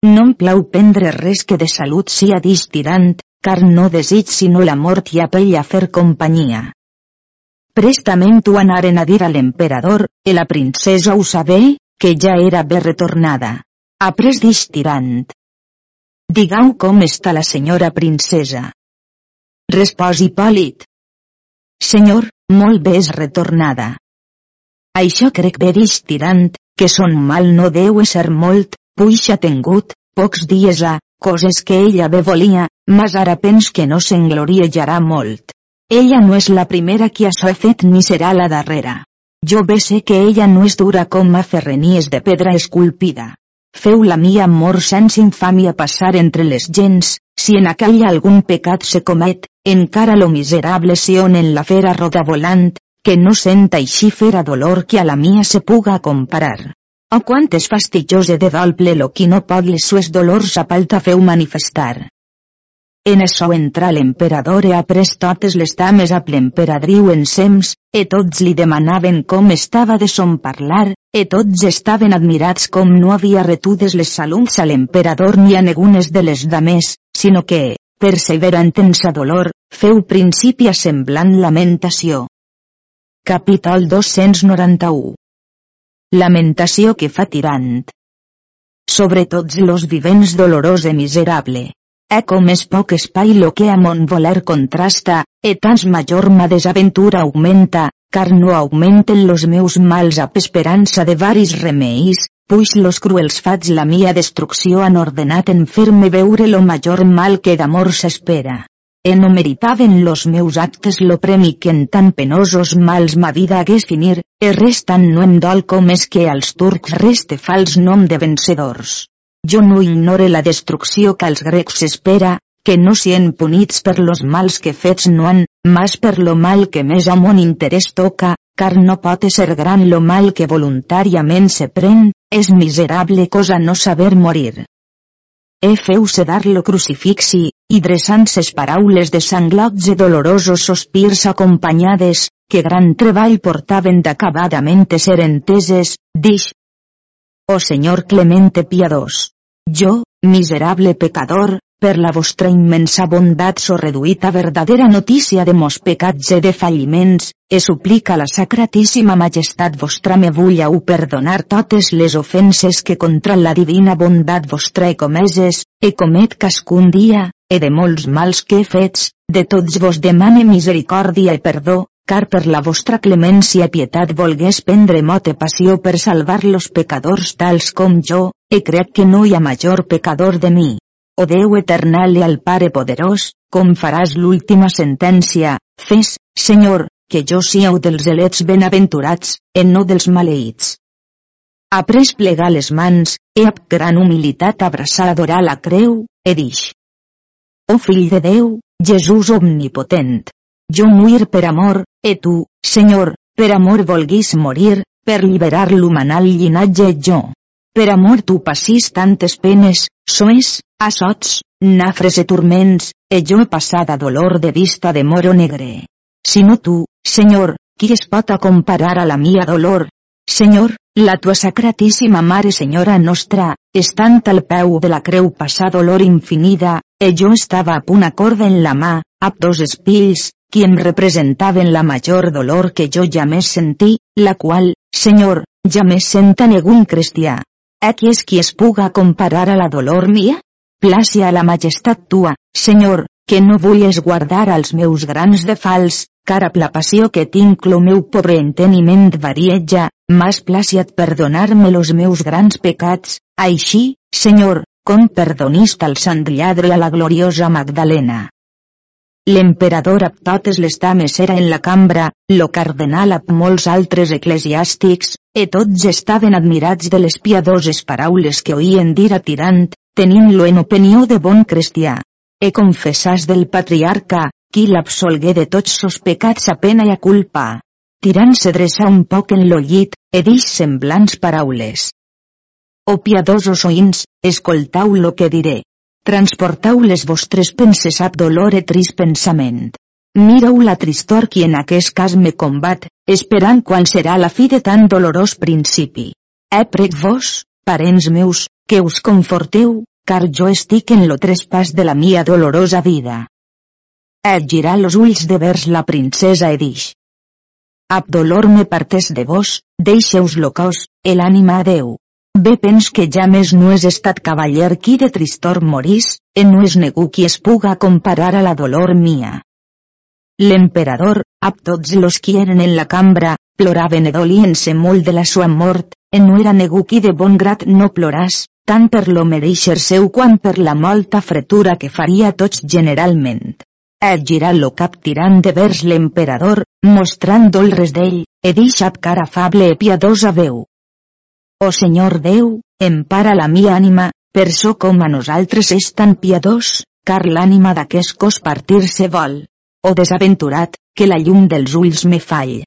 No em plau prendre res que de salut sia distirant, car no desig sinó la mort i a pell a fer companyia. Prestament ho anaren a dir a l'emperador, e la princesa ho sabé, que ja era bé retornada. Après distirant, Digueu com està la senyora princesa. Respòs Hipòlit. Senyor, molt bé és retornada. Això crec bé tirant, que son mal no deu ser molt, puixa tengut, pocs dies a, coses que ella bé volia, mas ara pens que no s'engloriejarà molt. Ella no és la primera qui això ha fet ni serà la darrera. Jo bé sé que ella no és dura com a ferrenies de pedra esculpida. feu la mia amor sense infàmia passar entre les gens, si en aquell algun pecat se comet, encara lo miserable sion en la fera roda volant, que no senta així fera dolor que a la mia se puga comparar. O quantes fastidiose de doble lo qui no pot les sues dolors a palta feu manifestar. En això entra l'emperador e pres totes les dames a l'emperadriu ensems, e tots li demanaven com estava de son parlar, e tots estaven admirats com no havia retudes les saluts a l'emperador ni a negunes de les dames, sinó que, perseverant en sa dolor, feu principi a semblant lamentació. Capítol 291 Lamentació que fa tirant. Sobre tots los vivents dolorós e miserable, E com és poc espai lo que a mon voler contrasta, e tants major ma desaventura augmenta, car no augmenten los meus mals a esperança de varis remeis, puix los cruels fats la mia destrucció han ordenat en fer-me veure lo major mal que d'amor s'espera. E no meritaven los meus actes lo premi que en tan penosos mals ma vida hagués finir, e restant no em dol com és que als turcs reste fals nom de vencedors. Jo no ignore la destrucció que als grecs espera, que no sien punits per los mals que fets no han, mas per lo mal que més a mon interès toca, car no pot ser gran lo mal que voluntàriament se pren, és miserable cosa no saber morir. E feu sedar lo crucifixi, i dreçant ses paraules de sanglots i dolorosos sospirs acompanyades, que gran treball portaven d'acabadament ser enteses, dix. O Senyor clemente piadós jo, miserable pecador, per la vostra immensa bondat so reduït a verdadera notícia de mos pecats e de falliments, e suplica la sacratíssima majestat vostra me vulleu perdonar totes les ofenses que contra la divina bondat vostra he comeses, e comet cascun dia, e de molts mals que he fets, de tots vos demane misericòrdia i perdó, car per la vostra clemència i pietat volgués prendre mote passió per salvar los pecadors tals com jo, e crec que no hi ha major pecador de mi. O Déu eternal i al Pare poderós, com faràs l'última sentència, fes, Senyor, que jo siau dels elets benaventurats, e no dels maleïts. Après plegar les mans, e amb gran humilitat abraçar adorar la creu, e dix. O fill de Déu, Jesús omnipotent, jo muir per amor, e tu, Senyor, per amor volguis morir, per liberar l'humanal llinatge jo. Per amor tu passis tantes penes, soes, assots, nafres e turments, e jo passada dolor de vista de moro negre. Si no tu, Senyor, qui es pot comparar a la mia dolor? Senyor, la tua sacratíssima Mare Senyora Nostra, estant al peu de la creu passar dolor infinida, e jo estava a punt corda en la mà, amb dos espills, qui em representaven la major dolor que jo més sentí, la qual, Senyor, més senta ningún cristià. A qui és qui es puga comparar a la dolor mia? Plàcia a la majestat tua, Senyor, que no vulles guardar als meus grans de fals, car la passió que tinc lo meu pobre enteniment varieja, mas plàciat perdonar-me los meus grans pecats, així, Senyor, com perdonist al sant lladre a la gloriosa Magdalena. L'emperador amb totes les dames era en la cambra, lo cardenal amb molts altres eclesiàstics, e tots estaven admirats de les piadoses paraules que oïen dir a Tirant, tenint-lo en opinió de bon cristià. E confessàs del patriarca, qui l'absolgué de tots sos pecats a pena i a culpa. Tirant se dreça un poc en lo llit, e dix semblants paraules. O piadosos oïns, escoltau lo que diré transportau les vostres penses ab dolor e trist pensament. Mireu la tristor qui en aquest cas me combat, esperant quan serà la fi de tan dolorós principi. He prec vos, parents meus, que us conforteu, car jo estic en lo trespàs de la mia dolorosa vida. Et girar los ulls de vers la princesa e dix. Ab dolor me partes de vos, deixeus lo cos, el ànima a Déu. Bé pens que ja més no és estat cavaller qui de tristor morís, e no és negu qui es puga comparar a la dolor mia. L'emperador, ab tots los qui eren en la cambra, ploraven e dolien-se molt de la sua mort, e no era negu qui de bon grat no ploràs, tant per lo mereixer seu quan per la molta fretura que faria tots generalment. El girar lo cap tirant de vers l'emperador, mostrant dolres d'ell, e deixat cara afable e piadosa veu. O Senyor Déu, empara la mia ànima, per so com a nosaltres és tan piadós, car l'ànima d'aquest cos partir-se vol. O desaventurat, que la llum dels ulls me fall.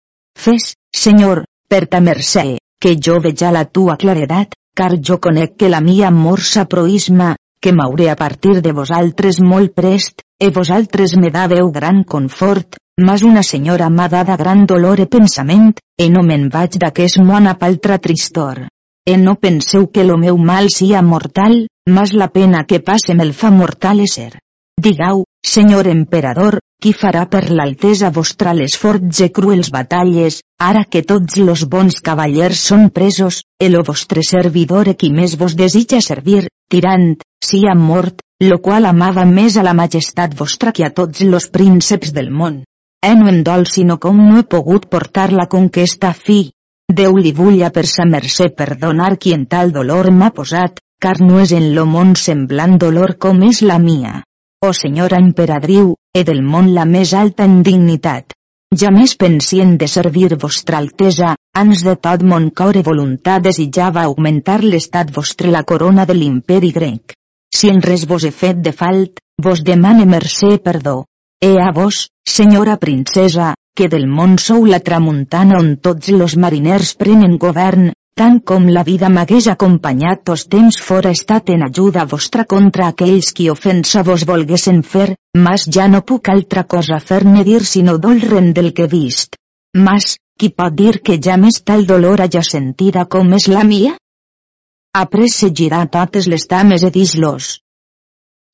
Fes, Senyor, per ta mercè, que jo veja la tua claredat, car jo conec que la mia morsa proisma, que m'hauré a partir de vosaltres molt prest, e vosaltres me daveu gran confort, mas una senyora m'ha dada gran dolor e pensament, e no me'n vaig d'aquest món a paltra tristor e no penseu que lo meu mal sia mortal, mas la pena que passe me'l fa mortal ser. Digau, senyor emperador, qui farà per l'altesa vostra les forts e cruels batalles, ara que tots los bons cavallers són presos, el vostre servidor e qui més vos desitja servir, tirant, sia mort, lo qual amava més a la majestat vostra que a tots los prínceps del món. E no em dol sinó com no he pogut portar la conquesta fi, Déu li vulla per sa mercè perdonar qui en tal dolor m'ha posat, car no és en lo món semblant dolor com és la mia. O senyora emperadriu, e del món la més alta en dignitat. Ja més pensient de servir vostra altesa, ans de tot mon cor i voluntat desitjava augmentar l'estat vostre la corona de l'imperi grec. Si en res vos he fet de falt, vos demane mercè perdó. E a vos, senyora princesa, que del món sou la tramuntana on tots los mariners prenen govern, tant com la vida m'hagués acompanyat tos temps fora estat en ajuda vostra contra aquells qui ofensa vos volguessin fer, mas ja no puc altra cosa fer-ne dir sinó dolren del que vist. Mas, qui pot dir que ja més tal dolor haja sentida com és la mia? Après se girar totes les dames e dis-los.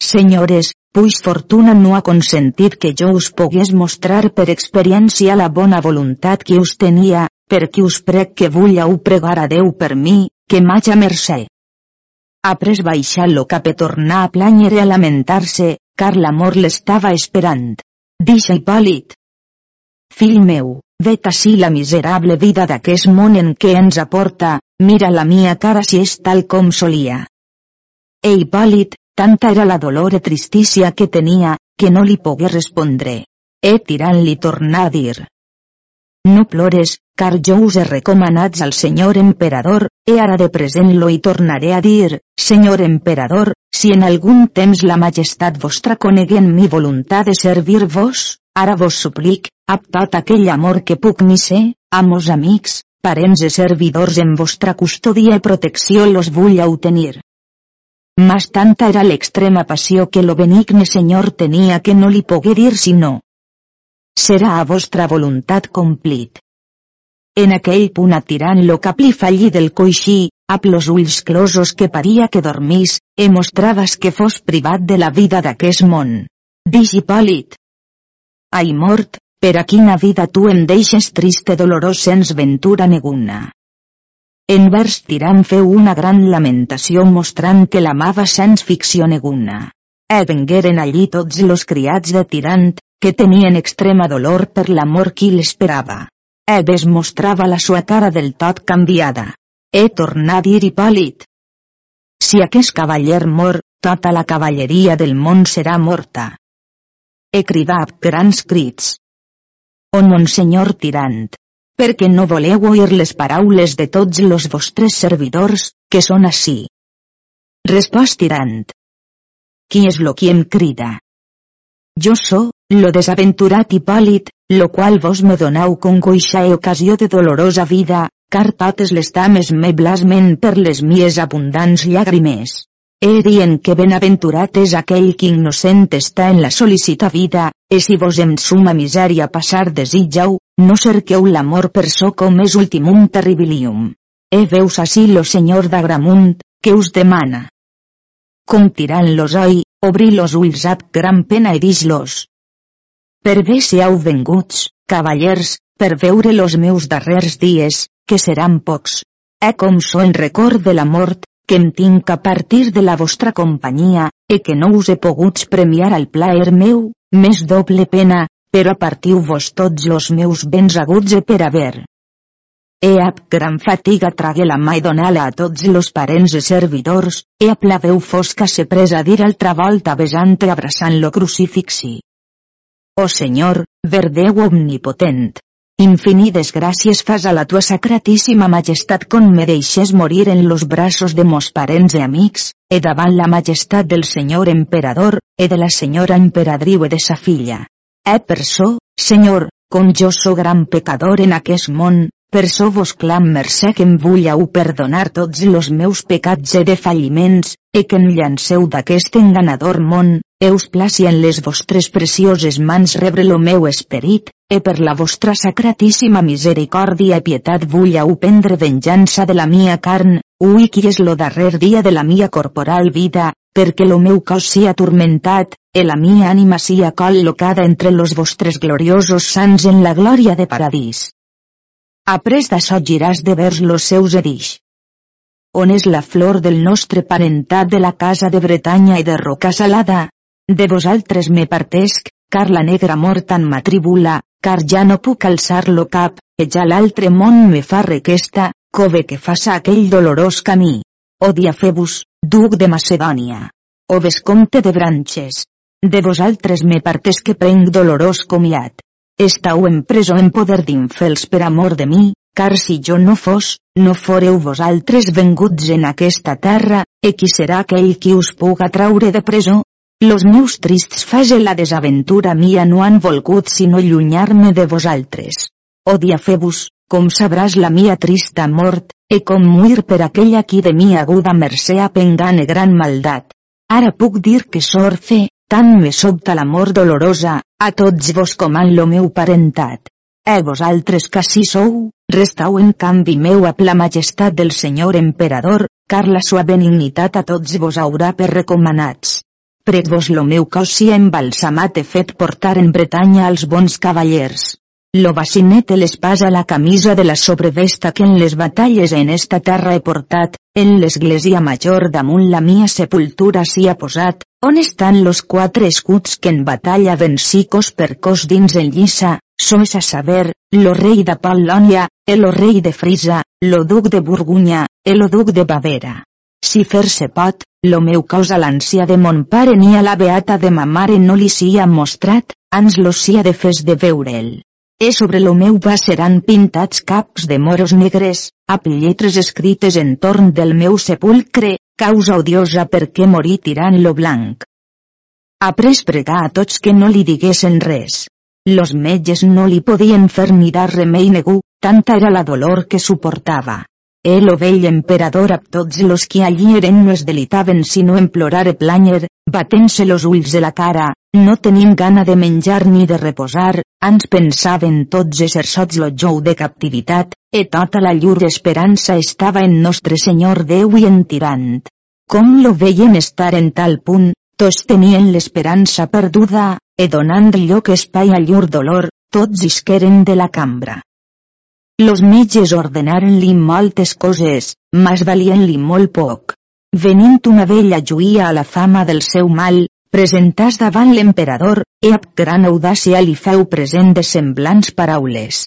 Senyores, pues fortuna no ha consentit que jo us pogués mostrar per experiència la bona voluntat que us tenia, perquè us prec que vulleu pregar a Déu per mi, que m'haja mercè. Après baixar lo cap e tornar a planyer i a lamentar-se, car l'amor l'estava esperant. Dixa Hipòlit. Fill meu, vet ací la miserable vida d'aquest món en què ens aporta, mira la mia cara si és tal com solia. E Hipòlit, Tanta era la dolor e tristícia que tenia, que no li pogué respondre. E tirant-li tornar a dir. No plores, car jo us he recomanats al senyor emperador, e ara de present lo hi tornaré a dir, senyor emperador, si en algun temps la majestat vostra coneguen mi voluntat de servir-vos, ara vos suplic, amb tot aquell amor que puc mi ser, amos amics, parents e servidors en vostra custòdia i protecció los vull obtenir. Mas tanta era l'extrema passió que lo benigne senyor tenia que no li pogué dir si no. Serà a vostra voluntat complit. En aquell punt atirant lo cap li fallí del coixí, amb los ulls closos que paria que dormís, e mostraves que fos privat de la vida d'aquest món. Dix Hipòlit. Ai mort, per a quina vida tu em deixes triste dolorós sens ventura neguna. En vers tirant feu una gran lamentació mostrant que l'amava sens ficció neguna. E vengueren allí tots los criats de tirant, que tenien extrema dolor per l'amor qui l'esperava. E ves mostrava la sua cara del tot canviada. E tornà a dir Hipòlit. Si aquest cavaller mor, tota la cavalleria del món serà morta. E cridà grans crits. O monsenyor tirant perquè no voleu oir les paraules de tots los vostres servidors, que són així. Respost tirant. Qui és lo qui em crida? Jo so, lo desaventurat Hipòlit, lo qual vos me donau congoixa e ocasió de dolorosa vida, car totes les dames me blasmen per les mies abundants llàgrimes. He dient que benaventurat és aquell que innocent està en la sol·licita vida, e si vos en suma misèria passar desitjau, no cerqueu l'amor per so com és ultimum terribilium. E veus ací lo senyor d'Agramunt, que us demana. Com tirant los oi, obri los ulls ab gran pena i dis-los. Per bé heu venguts, cavallers, per veure los meus darrers dies, que seran pocs. E com so en record de la mort, que em tinc a partir de la vostra companyia, e que no us he pogut premiar al plaer meu, més doble pena, però partiu-vos tots los meus béns aguts e per haver. E ab gran fatiga tragué la mà i donà-la a tots los parents e servidors, e a plaveu fosca se presa a dir altra volta besant e abraçant lo crucifixi. O Senyor, verdeu omnipotent, Infinides gràcies fas a la tua sacratíssima majestat con me deixes morir en los braços de mos parents i amics, e davant la majestat del senyor emperador, e de la senyora emperadriu e de sa filla. E per so, senyor, com jo so gran pecador en aquest món, per so vos clam mercè que em vulleu perdonar tots los meus pecats e defalliments, e que em llanceu d'aquest enganador món, eus placi en les vostres precioses mans rebre lo meu esperit, e per la vostra sacratíssima misericòrdia i pietat vulleu prendre venjança de la mia carn, ui qui és lo darrer dia de la mia corporal vida, perquè lo meu cos sia atormentat, e la mia ànima sia col·locada entre los vostres gloriosos sants en la glòria de paradís. Après d'açò giràs de vers los seus edix. On és la flor del nostre parentat de la casa de Bretanya i de Roca Salada? De vosaltres me partesc, car la negra mort tan m'atribula, car ja no puc alçar-lo cap, e ja l'altre món me fa requesta, cove que faça aquell dolorós camí. O Diafebus, duc de Macedònia. O vescomte de Branches. De vosaltres me partes que prenc dolorós comiat. Estau en presó en poder d'infels per amor de mi, car si jo no fos, no foreu vosaltres venguts en aquesta terra, e qui serà aquell qui us puga traure de presó? Los meus trists fase la desaventura mia no han volgut sinó llunyar-me de vosaltres. Odia febus, com sabràs la mia trista mort, e com muir per aquella qui de mi aguda mercè apengane gran maldat. Ara puc dir que sorfe, tant me sobta l'amor dolorosa, a tots vos coman lo meu parentat. E vosaltres que si sou, restau en canvi meu a la majestat del senyor emperador, car la sua benignitat a tots vos haurà per recomanats. Prec vos lo meu cos sia embalsamat e fet portar en Bretanya als bons cavallers. Lo bacinet l'espasa la camisa de la sobrevesta que en les batalles en esta terra he portat, en l'església major damunt la mia sepultura s'hi ha posat, on estan los quatre escuts que en batalla vencicos per cos dins en lliça, sois a saber, lo rei de Pol·lònia, el rei de Frisa, lo duc de Burgunya, el duc de Bavera. Si fer-se pot, lo meu cos a de mon pare ni a la beata de ma mare no li sia mostrat, ans lo sia de fes de veure'l. E sobre lo meu va seran pintats caps de moros negres, amb lletres escrites en torn del meu sepulcre, causa odiosa perquè morí tirant lo blanc. Après pregar a tots que no li diguessin res. Los metges no li podien fer ni dar remei negu, tanta era la dolor que suportava. El o vell emperador a tots los que allí eren no es delitaven sinó en plorar e planyer, batent-se los ulls de la cara, no tenint gana de menjar ni de reposar, ans pensaven tots ésser sots lo jou de captivitat, e tota la llur esperança estava en nostre Senyor Déu i en tirant. Com lo veien estar en tal punt, tots tenien l'esperança perduda, e donant lloc espai a llur dolor, tots isqueren de la cambra. Los metges ordenaren-li moltes coses, mas valien-li molt poc. Venint una vella lluïa a la fama del seu mal, presentàs davant l'emperador, e amb gran audàcia li feu present de semblants paraules.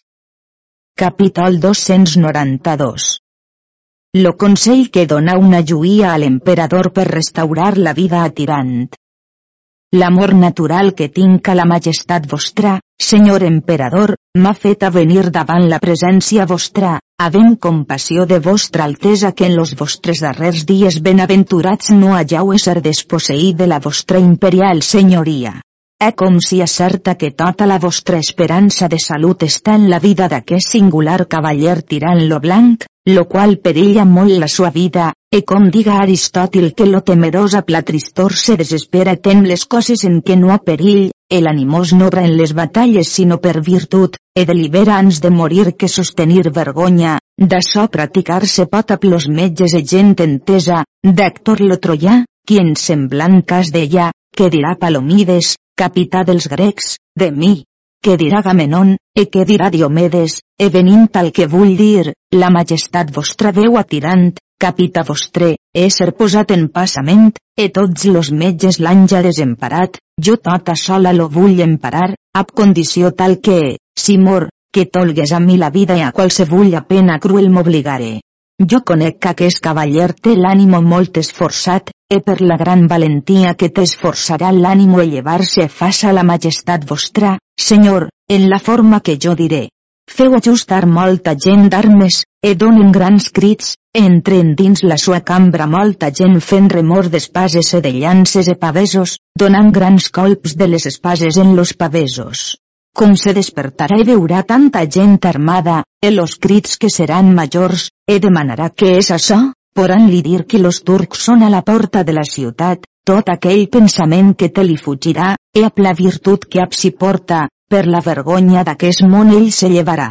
Capítol 292 Lo consell que dona una lluïa a l'emperador per restaurar la vida a Tirant. L'amor natural que tinc a la majestat vostra, senyor emperador, m'ha fet a venir davant la presència vostra, havent compassió de vostra altesa que en los vostres darrers dies benaventurats no halleu ésser desposseït de la vostra imperial senyoria. É com si acerta que tota la vostra esperança de salut està en la vida d'aquest singular cavaller tirant lo blanc, lo qual perilla molt la sua vida, e com diga Aristòtil que lo temerosa platristor se desespera ten les coses en què no ha perill, el animós no obra en les batalles sinó per virtut, e delibera ans de morir que sostenir vergonya, d'açò practicar-se pot a plos metges e gent entesa, d'Hector lo Troià, qui en semblant cas deia, que dirà Palomides, capità dels grecs, de mi. Què dirà Gamenon, e què dirà Diomedes, e venint al que vull dir, la majestat vostra veu atirant, capità vostre, ésser posat en passament, e tots los metges l'han ja desemparat, jo tota sola lo vull emparar, ab condició tal que, si mor, que tolgues a mi la vida i a qualsevulla pena cruel m'obligare. Jo conec que aquest cavaller té l'ànimo molt esforçat, e per la gran valentia que t'esforçarà l'ànimo a llevar-se faça la majestat vostra, senyor, en la forma que jo diré. feu ajustar molta gent d'armes, e donen grans crits, entren dins la sua cambra molta gent fent remor d'espases e de llances e pavesos, donant grans colps de les espases en los pavesos. Com se despertarà i veurà tanta gent armada, e los crits que seran majors, e demanarà què és això, poran li dir que los turcs són a la porta de la ciutat, tot aquell pensament que te li fugirà, e a la virtut que ap s'hi porta, per la vergonya d'aquest món ell se llevarà.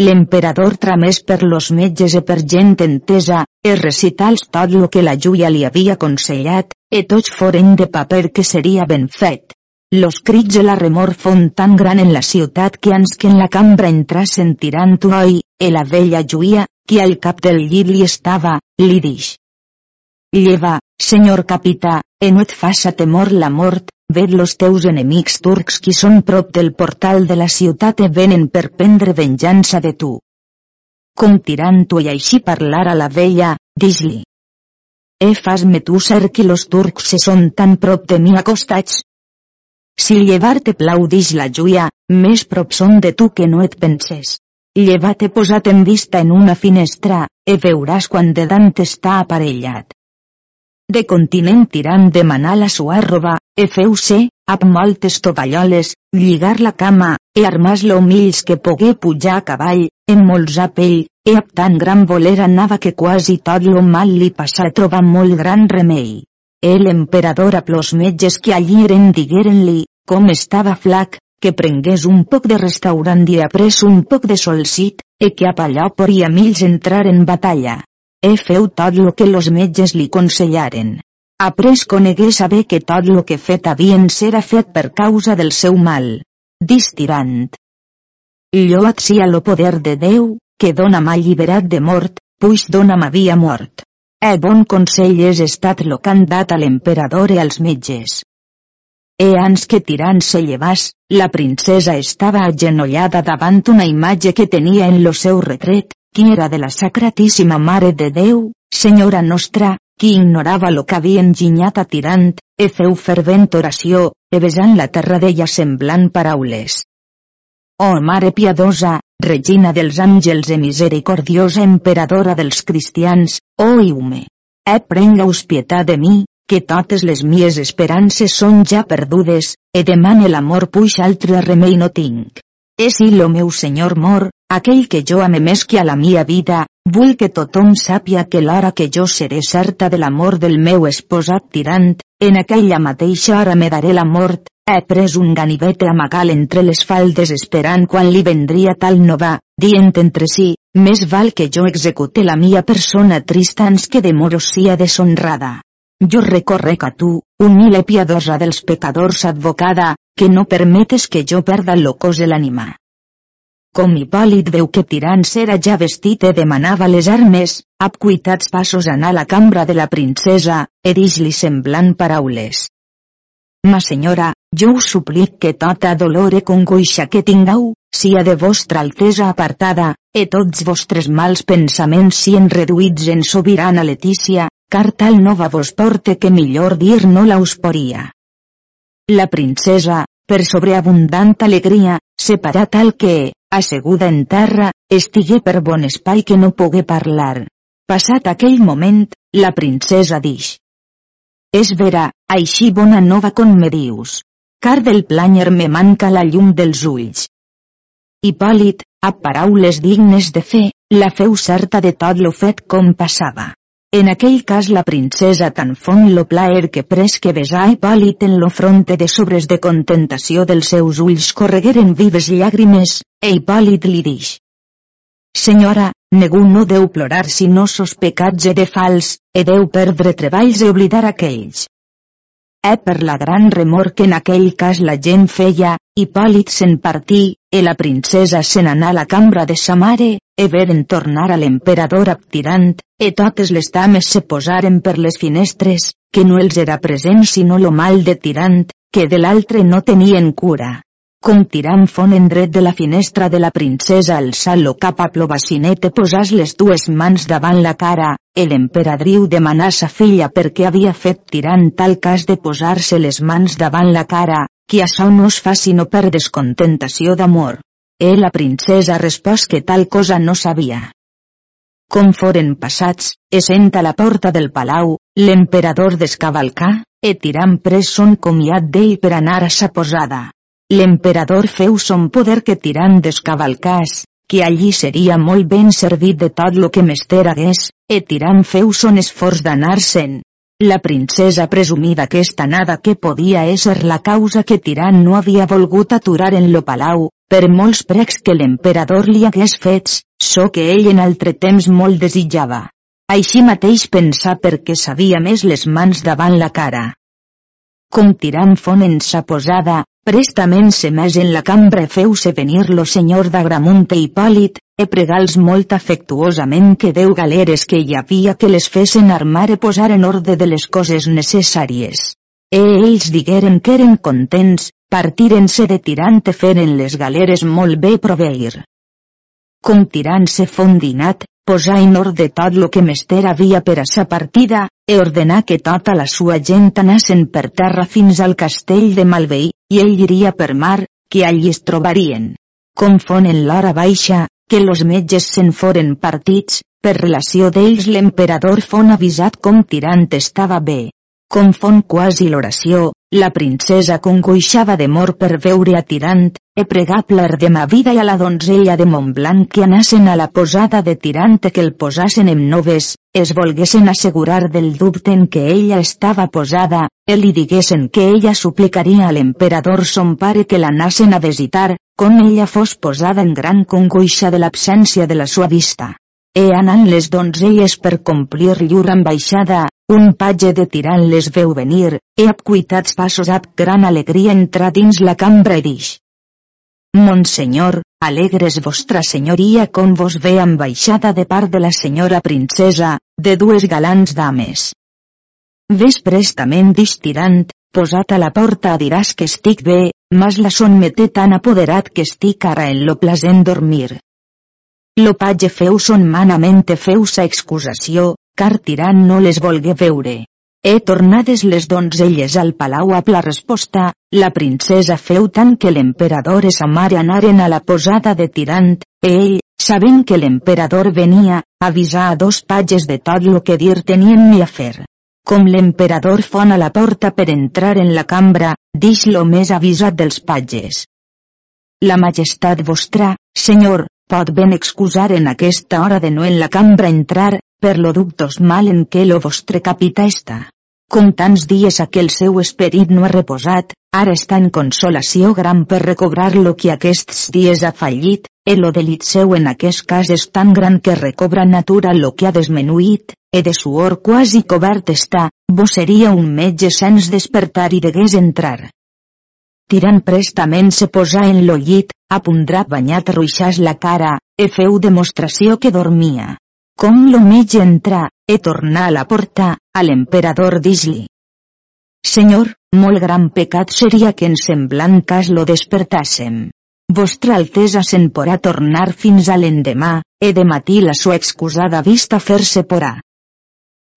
L'emperador tramés per los metges e per gent entesa, e recitals tot lo que la Juia li havia aconsellat, e tots foren de paper que seria ben fet. Los crits de la remor fon tan gran en la ciutat que ans que en la cambra entrà sentirant oi, e la vella Juia, que al cap del llit li estava, li dix. Lleva, senyor capità, e no et faça temor la mort, Ved los teus enemics turcs qui són prop del portal de la ciutat e venen per prendre venjança de tu. Com tirant-ho i així parlar a la vella, dix-li. E fas-me tu ser que los turcs se són tan prop de mi acostats? Si llevar-te plau dix la Juia, més prop són de tu que no et penses. Lleva-te posat en vista en una finestra, e veuràs quan de dant està aparellat de continent tirant demanar la sua roba, e feu-se, amb moltes tovalloles, lligar la cama, e armar-lo mills que pogué pujar a cavall, en molts a pell, e amb tan gran voler anava que quasi tot lo mal li passa a trobar molt gran remei. El emperador a plos metges que allí eren digueren-li, com estava flac, que prengués un poc de restaurant i après un poc de solcit, e que a allò poria mills entrar en batalla. He feu tot lo que los metges li consellaren. Après conegué saber que tot lo que fet havien serà fet per causa del seu mal. Distirant. Lloat sia lo poder de Déu, que dona m'ha alliberat de mort, puix dona m'havia mort. E bon consell és estat lo que han dat a l'emperador i als metges. E ans que tirant se llevàs, la princesa estava agenollada davant una imatge que tenia en lo seu retret, qui era de la Sacratíssima Mare de Déu, Senyora nostra, qui ignorava lo que havia enginyat a tirant, e feu fervent oració, e besant la terra d'ella semblant paraules. Oh Mare piadosa, Regina dels àngels e misericordiosa emperadora dels cristians, oh Iume! E prenga-us pietat de mi, que totes les mies esperances són ja perdudes, e demane l'amor puix altre remei no tinc. És i lo meu senyor mor, aquell que jo ame més que a la mia vida, vull que tothom sàpia que l'hora que jo seré certa de l'amor del meu esposat tirant, en aquella mateixa hora me daré la mort, he pres un ganivet amagal entre les faldes esperant quan li vendria tal nova, dient entre si, més val que jo execute la mia persona trista ans que de moro sia deshonrada. Jo recorrec a tu, humile piadosa dels pecadors advocada, que no permetes que jo perda lo cos de l'ànima. Com Hipòlit veu que tirant era ja vestit e demanava les armes, ap cuitats passos anar a la cambra de la princesa, e dix-li semblant paraules. Ma senyora, jo us suplic que tota dolor e congoixa que tingau, sia de vostra altesa apartada, e tots vostres mals pensaments sien reduïts en sobirana letícia, car tal nova vos porte que millor dir no la us poria. La princesa, per sobreabundant alegria, separà tal que, asseguda en terra, estigué per bon espai que no pogué parlar. Passat aquell moment, la princesa dix. És vera, així bona nova com me dius. Car del planyer me manca la llum dels ulls. Hipòlit, a paraules dignes de fe, la feu certa de tot lo fet com passava. En aquell cas la princesa tan fon lo plaer que pres que besà Hipòlit en lo fronte de sobres de contentació dels seus ulls corregueren vives llàgrimes, e Hipòlit li dix. Senyora, negu no deu plorar si no sos pecats de fals, e deu perdre treballs e oblidar aquells. E per la gran remor que en aquell cas la gent feia, Hipòlit se'n partí, e la princesa se n'anà a la cambra de sa mare, e veren tornar a l'emperador abtirant, e totes les dames se posaren per les finestres, que no els era present sinó lo mal de tirant, que de l'altre no tenien cura. Com tirant fon en dret de la finestra de la princesa alçà lo cap a plovacinet e posàs les dues mans davant la cara, l'emperadriu demanà sa filla perquè havia fet tirant tal cas de posar-se les mans davant la cara, que això no es fa sinó per descontentació d'amor. E la princesa respòs que tal cosa no sabia. Com foren passats, essent a la porta del palau, l'emperador descavalcà, e tirant pres son comiat d'ell per anar a sa posada. L'emperador feu son poder que tirant descavalcàs, que allí seria molt ben servit de tot lo que mester hagués, e tirant feu son esforç d'anar-se'n. La princesa presumí d'aquesta nada que podia ésser la causa que tirant no havia volgut aturar en lo palau, per molts precs que l'emperador li hagués fets, so que ell en altre temps molt desitjava. Així mateix pensar perquè sabia més les mans davant la cara. Com tirant fon en sa posada, Prestament se més en la cambra feu-se venir lo senyor d'Agramunt i Hipòlit, e pregals molt afectuosament que deu galeres que hi havia que les fesen armar e posar en ordre de les coses necessàries. E ells digueren que eren contents, partiren-se de tirant e feren les galeres molt bé proveir. Com tirant-se fondinat, posar en ordre tot lo que mester havia per a sa partida, e ordenar que tota la sua gent anassen per terra fins al castell de Malveí, i ell iria per mar, que allí es trobarien. Com fon en l'hora baixa, que los metges se'n foren partits, per relació d'ells l'emperador fon avisat com tirant estava bé. Com fon quasi l'oració, la princesa congoixava d'amor per veure a Tirant, e pregà de ma vida i a la donzella de Montblanc que anassen a la posada de Tirant que el posassen en noves, es volguessin assegurar del dubte en que ella estava posada, e li diguessin que ella suplicaria a l'emperador son pare que l'anassen a visitar, com ella fos posada en gran congoixa de l'absència de la sua vista. E anant les donzelles per complir llur ambaixada, un patge de tirant les veu venir, e ap cuitats passos ap gran alegria entrar dins la cambra i dix. Monsenyor, alegres vostra senyoria com vos ve ambaixada de part de la senyora princesa, de dues galants dames. Ves prestament dix tirant, posat a la porta diràs que estic bé, mas la son meté tan apoderat que estic ara en lo plasent dormir. Lo patge feu son manamente feu sa excusació, car tirant no les volgué veure. He tornades les donzelles al palau a la resposta, la princesa feu tant que l'emperador i sa mare anaren a la posada de tirant, ell, sabent que l'emperador venia, avisà a dos patges de tot lo que dir tenien mi a fer. Com l'emperador fon a la porta per entrar en la cambra, dix lo més avisat dels patges. La majestat vostra, senyor, pot ben excusar en aquesta hora de no en la cambra entrar, per lo dubtos mal en què lo vostre capità està. Com tants dies a que el seu esperit no ha reposat, ara està en consolació gran per recobrar lo que aquests dies ha fallit, e lo delit seu en aquest cas és tan gran que recobra natura lo que ha desmenuït, e de suor quasi cobert està, vos seria un metge sens despertar i degués entrar. Tirant prestament se posà en lo llit, a pundrat banyat ruixàs la cara, e feu demostració que dormia. Com metge entra, e tornar a la porta, a l'emperador dis-li. Senyor, molt gran pecat seria que en semblant cas lo despertàssem. Vostra Altesa se'n porà tornar fins a l'endemà, e de matí la sua excusada vista fer-se porà.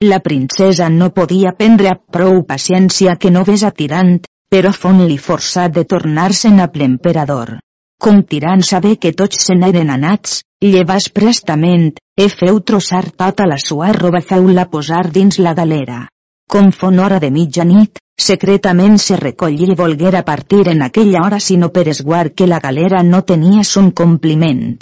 La princesa no podia prendre prou paciència que no ves atirant, però fon-li forçat de tornar-se'n a l'emperador. Com tirant saber que tots se n'eren anats, llevas prestament, e feu trossar tota la sua roba feu-la posar dins la galera. Com fon hora de mitjanit, secretament se recollí i volguera partir en aquella hora sinó per esguard que la galera no tenia son compliment.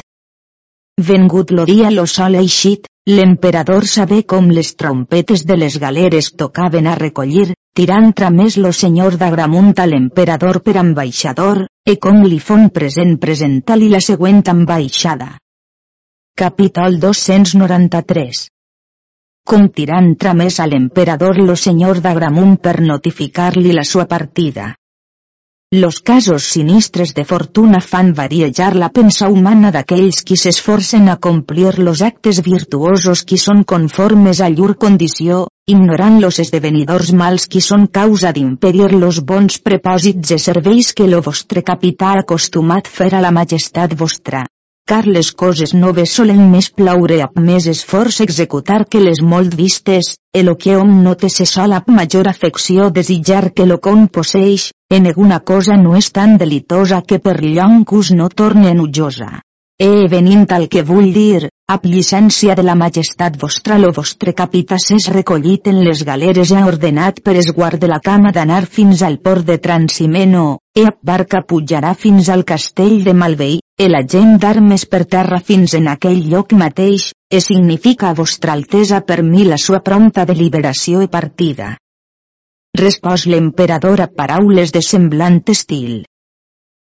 Vengut lo dia lo sol eixit, l'emperador sabé com les trompetes de les galeres tocaven a recollir, tirant tramés lo senyor d'Agramunt a l'emperador per ambaixador, e com li fon present presentar-li la següent ambaixada. Capítol 293 Com tirant tramés a l'emperador lo senyor d'Agramunt per notificar-li la sua partida. Los casos sinistres de fortuna fan variejar la pensa humana d'aquells qui s'esforcen a complir los actes virtuosos qui són conformes a llur condició, ignorant los esdevenidors mals qui són causa d'impedir los bons prepòsits i serveis que lo vostre capità acostumat fer a la majestat vostra. Car les coses noves solen més plaure amb més esforç executar que les molt vistes, el que hom no té se sol amb major afecció desitjar que lo con posseix, en alguna cosa no és tan delitosa que per lloncus no torne enujosa. E venint al que vull dir, ap llicència de la majestat vostra lo vostre capità s'és recollit en les galeres ha ordenat per esguard de la cama d'anar fins al port de Transimeno, e ap barca pujarà fins al castell de Malvei, e la gent d'armes per terra fins en aquell lloc mateix, e significa a vostra altesa per mi la sua prompta deliberació i partida. Respòs l'emperador a paraules de semblant estil.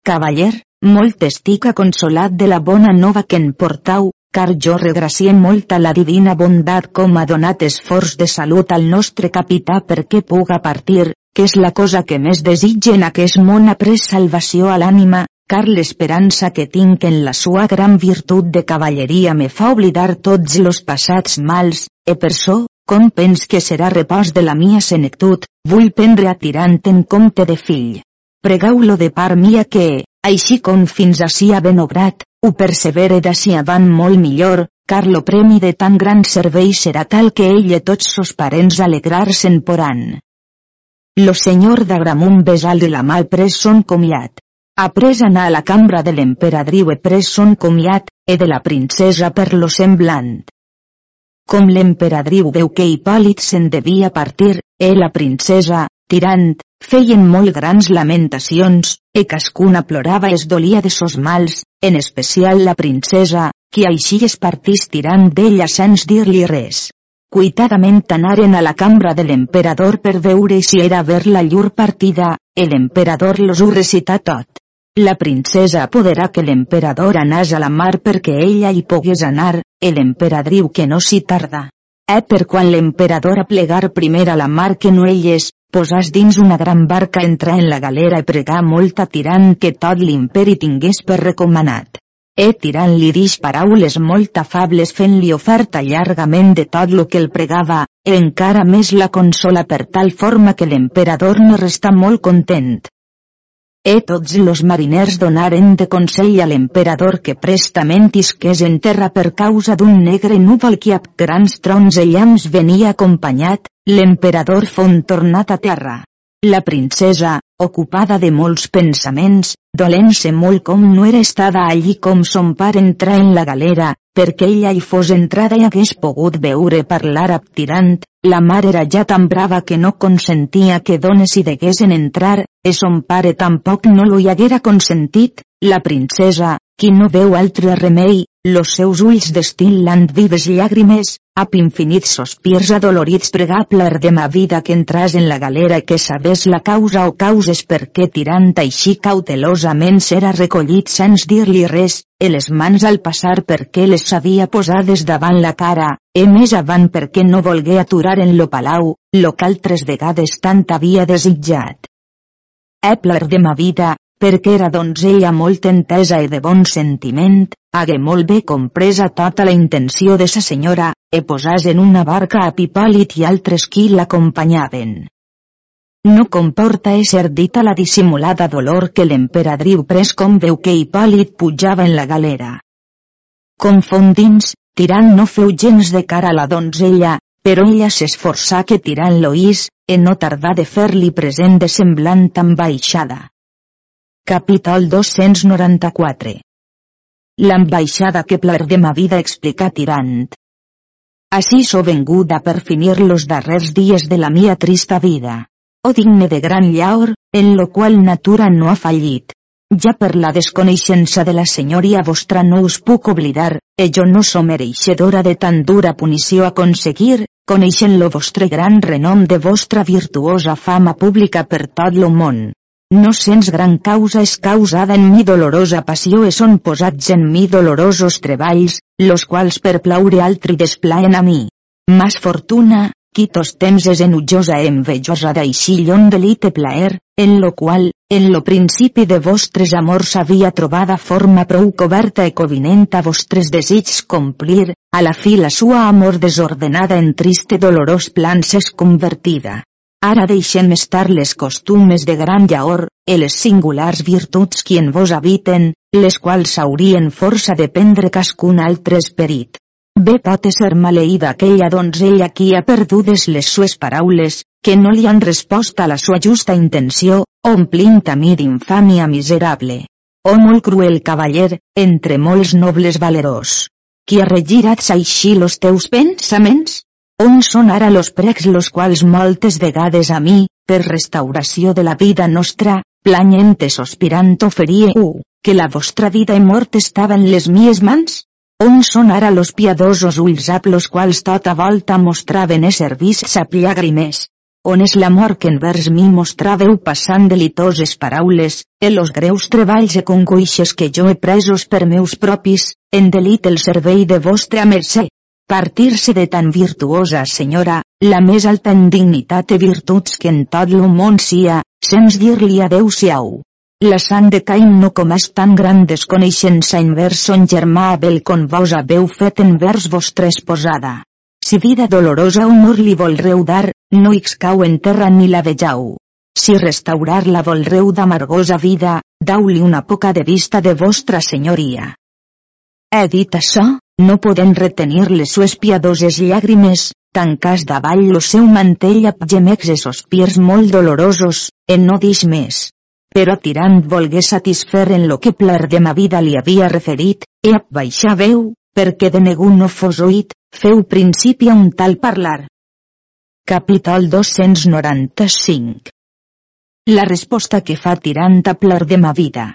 Cavaller, molt estic consolat de la bona nova que en portau, car jo regracie molt a la divina bondat com ha donat esforç de salut al nostre capità perquè puga partir, que és la cosa que més desitge en aquest món ha pres salvació a l'ànima, car l'esperança que tinc en la sua gran virtut de cavalleria me fa oblidar tots los passats mals, e per so, com pens que serà repòs de la mia senectut, vull prendre a tirant en compte de fill. Pregau-lo de part mia que, així com fins ací ha ben obrat, ho persevere d'ací avant molt millor, car lo premi de tan gran servei serà tal que ell i tots sos parents alegrar-se'n poran. Lo senyor d'Agramunt besal de la mal pres son comiat. Après anar a la cambra de l'emperadriu e pres son comiat, e de la princesa per lo semblant. Com l'emperadriu veu que Hipòlit se'n devia partir, e la princesa, tirant, feien molt grans lamentacions, e cascuna plorava es dolia de sos mals, en especial la princesa, qui així es partís tirant d'ella sens dir-li res. Cuitadament anaren a la cambra de l'emperador per veure si era ver la llur partida, el emperador los ho recità tot. La princesa apoderà que l'emperador anàs a la mar perquè ella hi pogués anar, l'emperadriu que no s'hi tarda. Eh per quan l'emperador a plegar primer a la mar que no elles, posàs dins una gran barca entrar en la galera i pregar molt a tirant que tot l'imperi tingués per recomanat. E tirant li dix paraules molt afables fent-li oferta llargament de tot lo que el pregava, e encara més la consola per tal forma que l'emperador no resta molt content. E tots los mariners donaren de consell a l'emperador que prestament isqués en terra per causa d'un negre núvol que amb grans trons i llamps venia acompanyat, l'emperador fon tornat a terra. La princesa, ocupada de molts pensaments, dolent-se molt com no era estada allí com son pare entrar en la galera, perquè ella hi fos entrada i hagués pogut veure parlar amb tirant, la mare era ja tan brava que no consentia que dones hi deguessin entrar, e son pare tampoc no lo hi haguera consentit, la princesa, qui no veu altre remei, los seus ulls destil·lant vives llàgrimes, ap infinits sospirs adolorits pregable de ma vida que entras en la galera que sabés la causa o causes per què tirant així cautelosament s'era recollit sense dir-li res, e les mans al passar perquè les sabia posades davant la cara, e més avant perquè no volgué aturar en lo palau, lo altres vegades tant havia desitjat. Epler de ma vida, perquè era donzella molt entesa i de bon sentiment, hagué molt bé compresa tota la intenció de sa senyora, e posàs en una barca a Pipòlit i altres qui l'acompanyaven. No comporta ésser dita la dissimulada dolor que l'emperadriu pres com veu que Hipòlit pujava en la galera. Confondins, tirant no feu gens de cara a la donzella, però ella s'esforçà que tirant l'oís, e no tardà de fer-li present de semblant ambaixada. Capítol 294 L'ambaixada que pler de ma vida explica tirant. Així so venguda per finir los darrers dies de la mia trista vida. O digne de gran llaor, en lo qual natura no ha fallit. Ja per la desconeixença de la senyoria vostra no us puc oblidar, e jo no som mereixedora de tan dura punició a aconseguir, coneixent lo vostre gran renom de vostra virtuosa fama pública per tot lo món no sens gran causa és causada en mi dolorosa passió e són posats en mi dolorosos treballs, los quals per plaure altri desplaen a mi. Mas fortuna, qui tos temps és enujosa e envejosa d'així llon delite plaer, en lo qual, en lo principi de vostres amors havia trobada forma prou coberta e covinenta vostres desigs complir, a la fi la sua amor desordenada en triste dolorós plans és convertida. Ara deixem estar les costumes de gran llaor, e les singulars virtuts qui en vos habiten, les quals haurien força de prendre cascun altre esperit. Bé pot ser maleïda aquella donzella qui ha perdudes les sues paraules, que no li han respost a la sua justa intenció, omplint a mi d'infàmia miserable. O molt cruel cavaller, entre molts nobles valerós. Qui ha regirat així los teus pensaments? On són ara los precs los quals moltes vegades a mi, per restauració de la vida nostra, planyent i sospirant oferíeu, que la vostra vida i mort estava en les mies mans? On són ara los piadosos ulls ap los quals tota volta mostraven e serviç sap llàgrimes? On és l'amor que envers mi mostraveu passant delitoses paraules, e los greus treballs e congoixes que jo he presos per meus propis, en delit el servei de vostra mercè? Partir-se de tan virtuosa senyora, la més alta en dignitat i virtuts que en tot lo món sia, sens dir-li adeu-siau. La sang de Cain no com és tan gran desconeixença envers son germà Abel con vos haveu fet envers vostra esposada. Si vida dolorosa honor li volreu dar, no cau en terra ni la vejau. Si restaurar la volreu d'amargosa vida, dau-li una poca de vista de vostra senyoria. He dit això, no poden retenir les sues piadoses llàgrimes, tancàs davall lo seu mantell amb gemecs e sospirs molt dolorosos, en no dix més. Però tirant volgué satisfer en lo que plar de ma vida li havia referit, e ap baixa veu, perquè de negu no fos oït, feu principi a un tal parlar. Capítol 295 La resposta que fa tirant a plar de ma vida.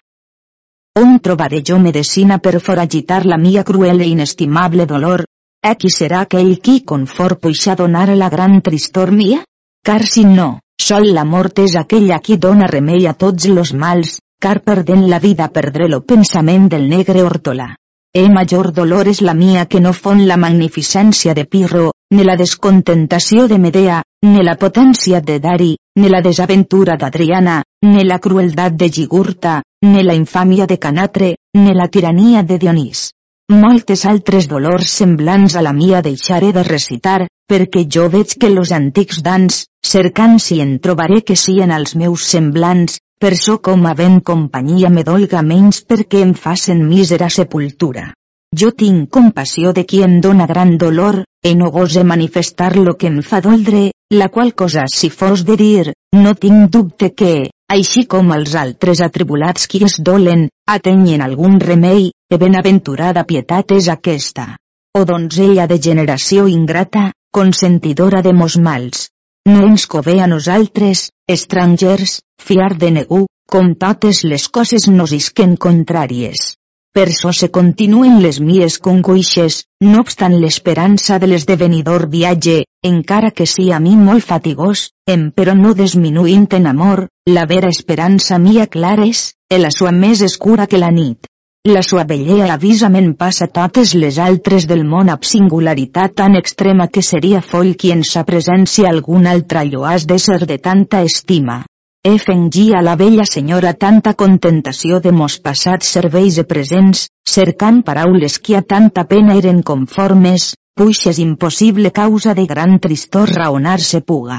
On trobaré jo medicina per foragitar la mia cruel e inestimable dolor? E qui serà aquell qui confort puixa donar la gran tristor mia? Car si no, sol la mort és aquella qui dona remei a tots los mals, car perdent la vida perdré lo pensament del negre hortolà. E major dolor és la mia que no fon la magnificència de Pirro, ni la descontentació de Medea, ni la potència de Dari, ni la desaventura d'Adriana, ni la crueldat de Gigurta, ni la infàmia de Canatre, ni la tirania de Dionís. Moltes altres dolors semblants a la mia deixaré de recitar, perquè jo veig que los antics dans, cercant si en trobaré que sien els meus semblants, per so com a ben companyia me dolga menys perquè em facen mísera sepultura. Jo tinc compassió de qui em dona gran dolor, e no gose manifestar lo que em fa doldre, la qual cosa si fos de dir, no tinc dubte que, així com els altres atribulats qui es dolen, atenyen algun remei, e benaventurada pietat és aquesta. O donzella de generació ingrata, consentidora de mos mals. No ens cové a nosaltres, estrangers, fiar de negu, com totes les coses nos isquen contràries. Per so se continuen les mies congoixes, no obstant l'esperança de l'esdevenidor viatge, encara que sí a mi molt fatigós, em però no disminuint en amor, la vera esperança mia clares, e la sua més escura que la nit. La sua bellea avisament passa totes les altres del món amb singularitat tan extrema que seria foll qui en sa presència algun altre lloàs d'ésser de tanta estima. He fengí a la vella senyora tanta contentació de mos passats serveis e presents, cercant paraules que a tanta pena eren conformes, puix és impossible causa de gran tristor raonar-se puga.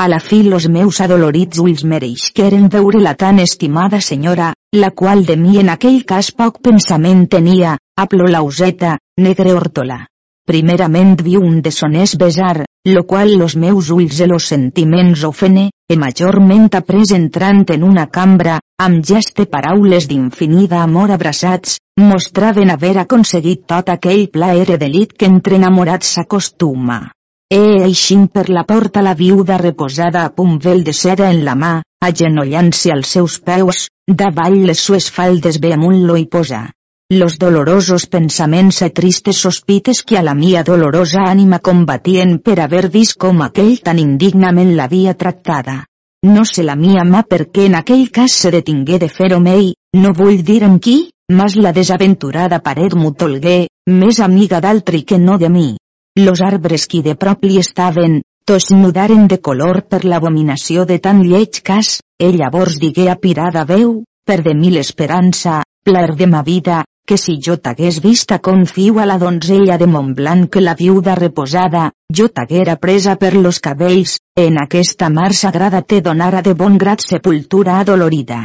A la fi los meus adolorits ulls mereixqueren veure la tan estimada senyora, la qual de mi en aquell cas poc pensament tenia, aplo lauseta, negre hortola. Primerament vi un deshonest besar, lo qual los meus ulls e los sentiments ofene, e majorment après entrant en una cambra, amb geste paraules d'infinida amor abraçats, mostraven haver aconseguit tot aquell plaer e delit que entre enamorats s'acostuma. E eixint per la porta la viuda reposada a punt vel de seda en la mà, agenollant-se als seus peus, davall les sues faldes ve amunt lo hi posa los dolorosos pensaments e tristes sospites que a la mia dolorosa ànima combatien per haver vist com aquell tan indignament l'havia tractada. No sé la mia mà per què en aquell cas se detingué de fer-ho mei, no vull dir en qui, mas la desaventurada paret m'ho tolgué, més amiga d'altri que no de mi. Los arbres qui de prop li estaven, tots nudaren de color per l'abominació de tan lleig cas, ell llavors digué a pirada veu, per de mil esperança, plar de ma vida, que si jo t'hagués vista confiu a la donzella de Montblanc que la viuda reposada, jo t'haguera presa per los cabells, en aquesta mar sagrada te donara de bon grat sepultura adolorida.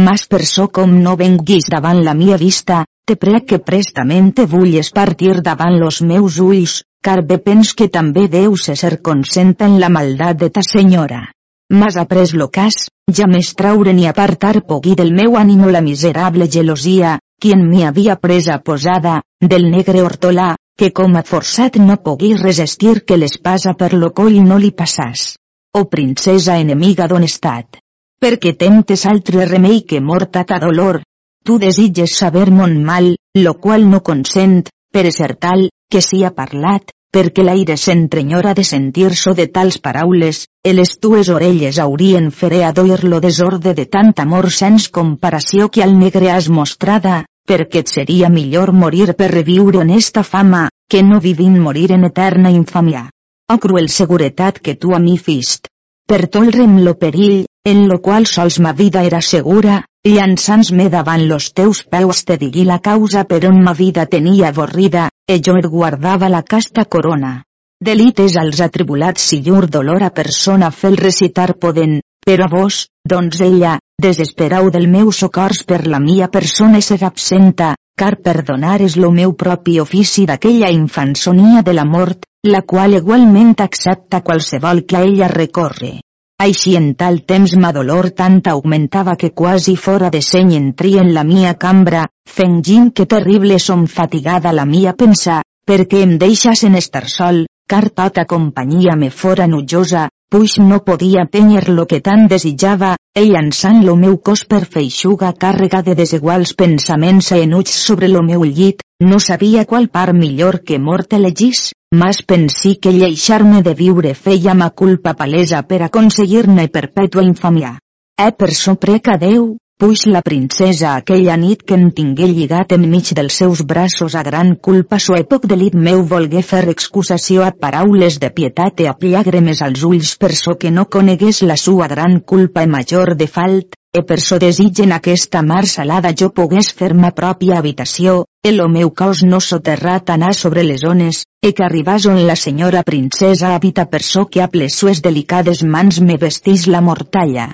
Mas per so com no venguis davant la mia vista, te prec que prestament vulles partir davant los meus ulls, car bé pens que també deus ser consenta en la maldat de ta senyora. Mas après lo cas, ja més traure ni apartar pogui del meu ànimo la miserable gelosia, quien m'hi havia presa posada, del negre hortolà, que com a forçat no pogui resistir que l'espasa per lo coll no li passàs. O oh princesa enemiga d'honestat. Perquè temptes altre remei que morta ta dolor. Tu desitges saber mon mal, lo qual no consent, per ser tal, que sia parlat, perquè l'aire s'entrenyora de sentir-so de tals paraules, e les tues orelles haurien feré a doir lo desorde de tant amor sens comparació que al negre has mostrada, perquè et seria millor morir per reviure en esta fama, que no vivint morir en eterna infamia. Oh cruel seguretat que tu a mi fist. Per tolrem lo perill, en lo qual sols ma vida era segura, llançants-me davant los teus peus te digui la causa per on ma vida tenia avorrida, e er guardava la casta corona. Delites als atribulats si llur dolor a persona fel recitar poden, però vos, doncs ella, desesperau del meu socors per la mia persona ser absenta, car perdonar és lo meu propi ofici d'aquella infansonia de la mort, la qual igualment accepta qualsevol que ella recorre. Així en tal temps ma dolor tant augmentava que quasi fora de seny entri en la mia cambra, fengint que terrible som fatigada la mia pensar, perquè em deixas en estar sol, car tota companyia me fora nujosa, puix no podia tenir lo que tant desitjava, e llançant lo meu cos per feixuga càrrega de desiguals pensaments e enuig sobre lo meu llit, no sabia qual part millor que mort elegís, mas pensí que lleixar-me de viure feia ma culpa palesa per aconseguir-ne perpètua infamia. E per so preca Déu, puix la princesa aquella nit que em tingué lligat enmig dels seus braços a gran culpa so èpoc delit meu volgué fer excusació a paraules de pietat e a llàgrimes als ulls per so que no conegués la sua gran culpa e major de falt, e per so desig en aquesta mar salada jo pogués fer ma pròpia habitació, el meu cos no soterrat anar sobre les ones, e que arribàs on la senyora princesa habita per so que a les sues delicades mans me vestís la mortalla.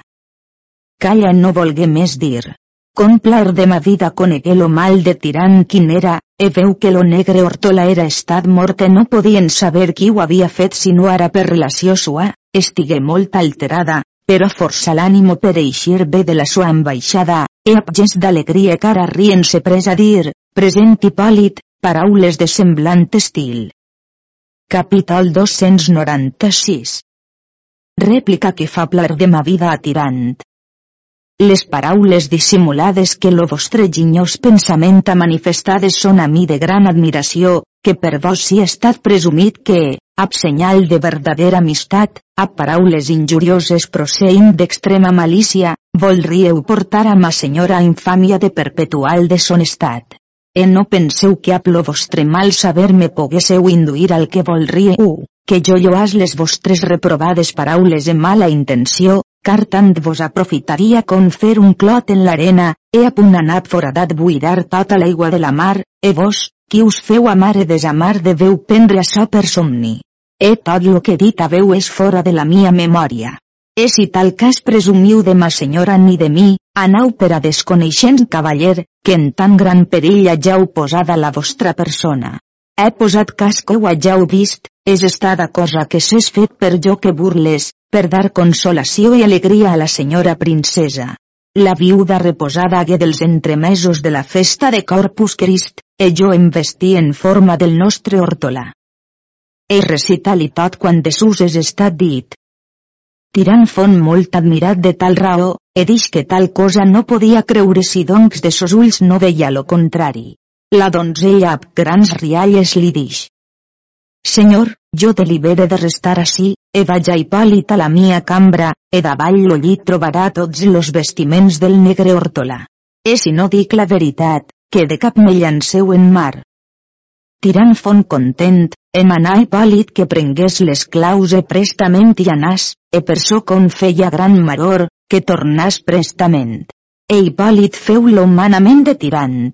Calla no volgué més dir. Complar de ma vida conegué lo mal de tirant quin era, e veu que lo negre hortola era estat mort e no podien saber qui ho havia fet si no ara per relació sua, estigué molt alterada, però força l'ànimo per eixir bé de la sua ambaixada, e amb gest d'alegria cara rient se pres a dir, present Hipòlit, paraules de semblant estil. Capítol 296 Rèplica que fa plar de ma vida atirant. Les paraules dissimulades que lo vostre ginyós pensament ha manifestades són a mi de gran admiració, que per vos si estat presumit que, ab senyal de verdadera amistat, a paraules injurioses proceint d'extrema malícia, voldríeu portar a ma senyora infàmia de perpetual deshonestat. E no penseu que ab lo vostre mal saber me poguésseu induir al que voldríeu, que jo lloàs les vostres reprovades paraules en mala intenció, car tant vos aprofitaria con fer un clot en l'arena, e a punt anat foradat buidar tota l'aigua de la mar, e vos, qui us feu amar e desamar deveu prendre açò per somni. E tot lo que dit haveu és fora de la mia memòria. E si tal cas presumiu de ma senyora ni de mi, anau per a desconeixent cavaller, que en tan gran perill hageu posada la vostra persona. He posat cas que ho hageu vist, és estada cosa que s'és fet per jo que burles, per dar consolació i alegria a la senyora princesa. La viuda reposada hagué dels entremesos de la festa de Corpus Christ, e jo em vestí en forma del nostre hortolà. Ei recital i tot quan de sus és estat dit. Tirant font molt admirat de tal raó, he dix que tal cosa no podia creure si doncs de sos ulls no veia lo contrari. La donzella amb grans rialles li dix. Senyor, jo delibere de restar ací, e vaig a Hipòlit a la mia cambra, e davall lo llit trobarà tots los vestiments del negre hortolà. E si no dic la veritat, que de cap me llanceu en mar. Tirant font content, em anà Hipòlit que prengués les claus e prestament i anàs, e per so con feia gran maror, que tornàs prestament. E Hipòlit feu lo manament de tirant,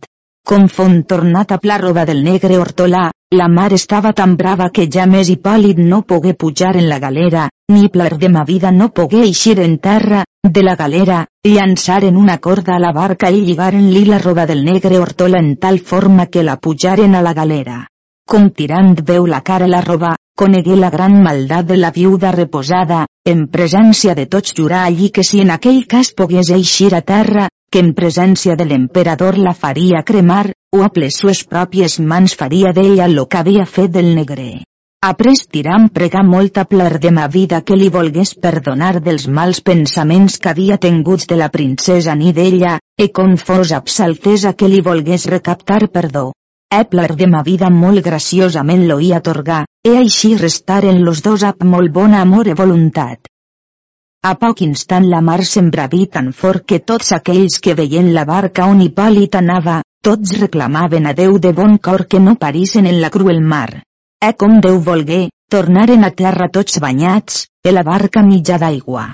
Com font tornat a pla roba del negre hortolà, la mar estava tan brava que ja més Hipòlit no pogué pujar en la galera, ni plar de ma vida no pogué eixir en terra, de la galera, llançaren una corda a la barca i lligaren-li la roba del negre hortola en tal forma que la pujaren a la galera. Com tirant veu la cara la roba, conegué la gran maldat de la viuda reposada, en presència de tots jurar allí que si en aquell cas pogués eixir a terra, que en presència de l'emperador la faria cremar, o a les sues pròpies mans faria d'ella lo que havia fet del negre. Après tiram molt a plar de ma vida que li volgués perdonar dels mals pensaments que havia tinguts de la princesa ni d'ella, e con fos absaltesa que li volgués recaptar perdó. Epler de ma vida molt graciosament lo hi atorgar, e així restaren los dos amb molt bona amor e voluntat. A poc instant la mar s'embraví tan fort que tots aquells que veien la barca on Hipòlit anava, tots reclamaven a Déu de bon cor que no parissen en la cruel mar. E com Déu volgué, tornaren a terra tots banyats, e la barca mitja d'aigua.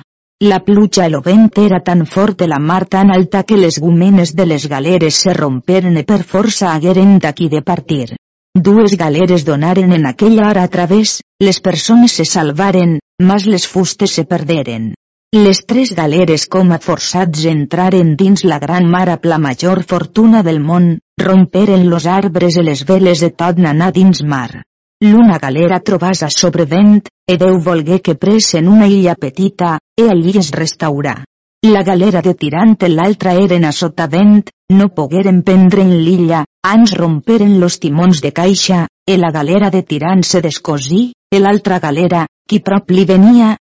La pluja i el vent era tan fort de la mar tan alta que les gumenes de les galeres se romperen i per força hagueren d'aquí de partir. Dues galeres donaren en aquella hora a través, les persones se salvaren, mas les fustes se perderen. Les tres galeres com a forçats entraren dins la gran mar a la major fortuna del món, romperen los arbres i les veles de tot nanar dins mar. L'una galera trobàs a sobrevent, e Déu volgué que pres en una illa petita, e allí es restaurà. La galera de tirant i l'altra eren a sotavent, no pogueren en l'illa, ans romperen los timons de caixa, e la galera de tirant se descosí, e l'altra galera, qui prop li venia,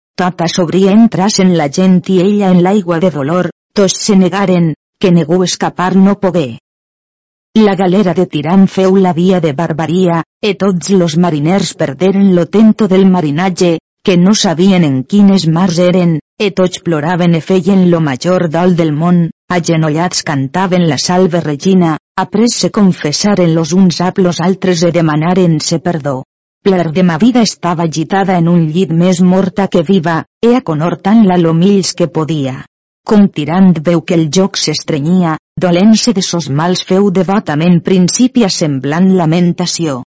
entras en la gent i ella en l'aigua de dolor, tots se negaren, que negó escapar no pogué. La galera de tirant feu la via de barbaria, e tots los mariners perderen lo tento del marinatge, que no sabien en quines mars eren, e tots ploraven e feien lo major dol del món, agenollats cantaven la salve regina, après se confessaren los uns ap los altres e demanaren-se perdó. Pler de ma vida estava agitada en un llit més morta que viva, e aconhortant-la lo mills que podia. Com tirant veu que el joc s'estrenyia, dolent-se de sos mals feu devotament principi a semblant lamentació.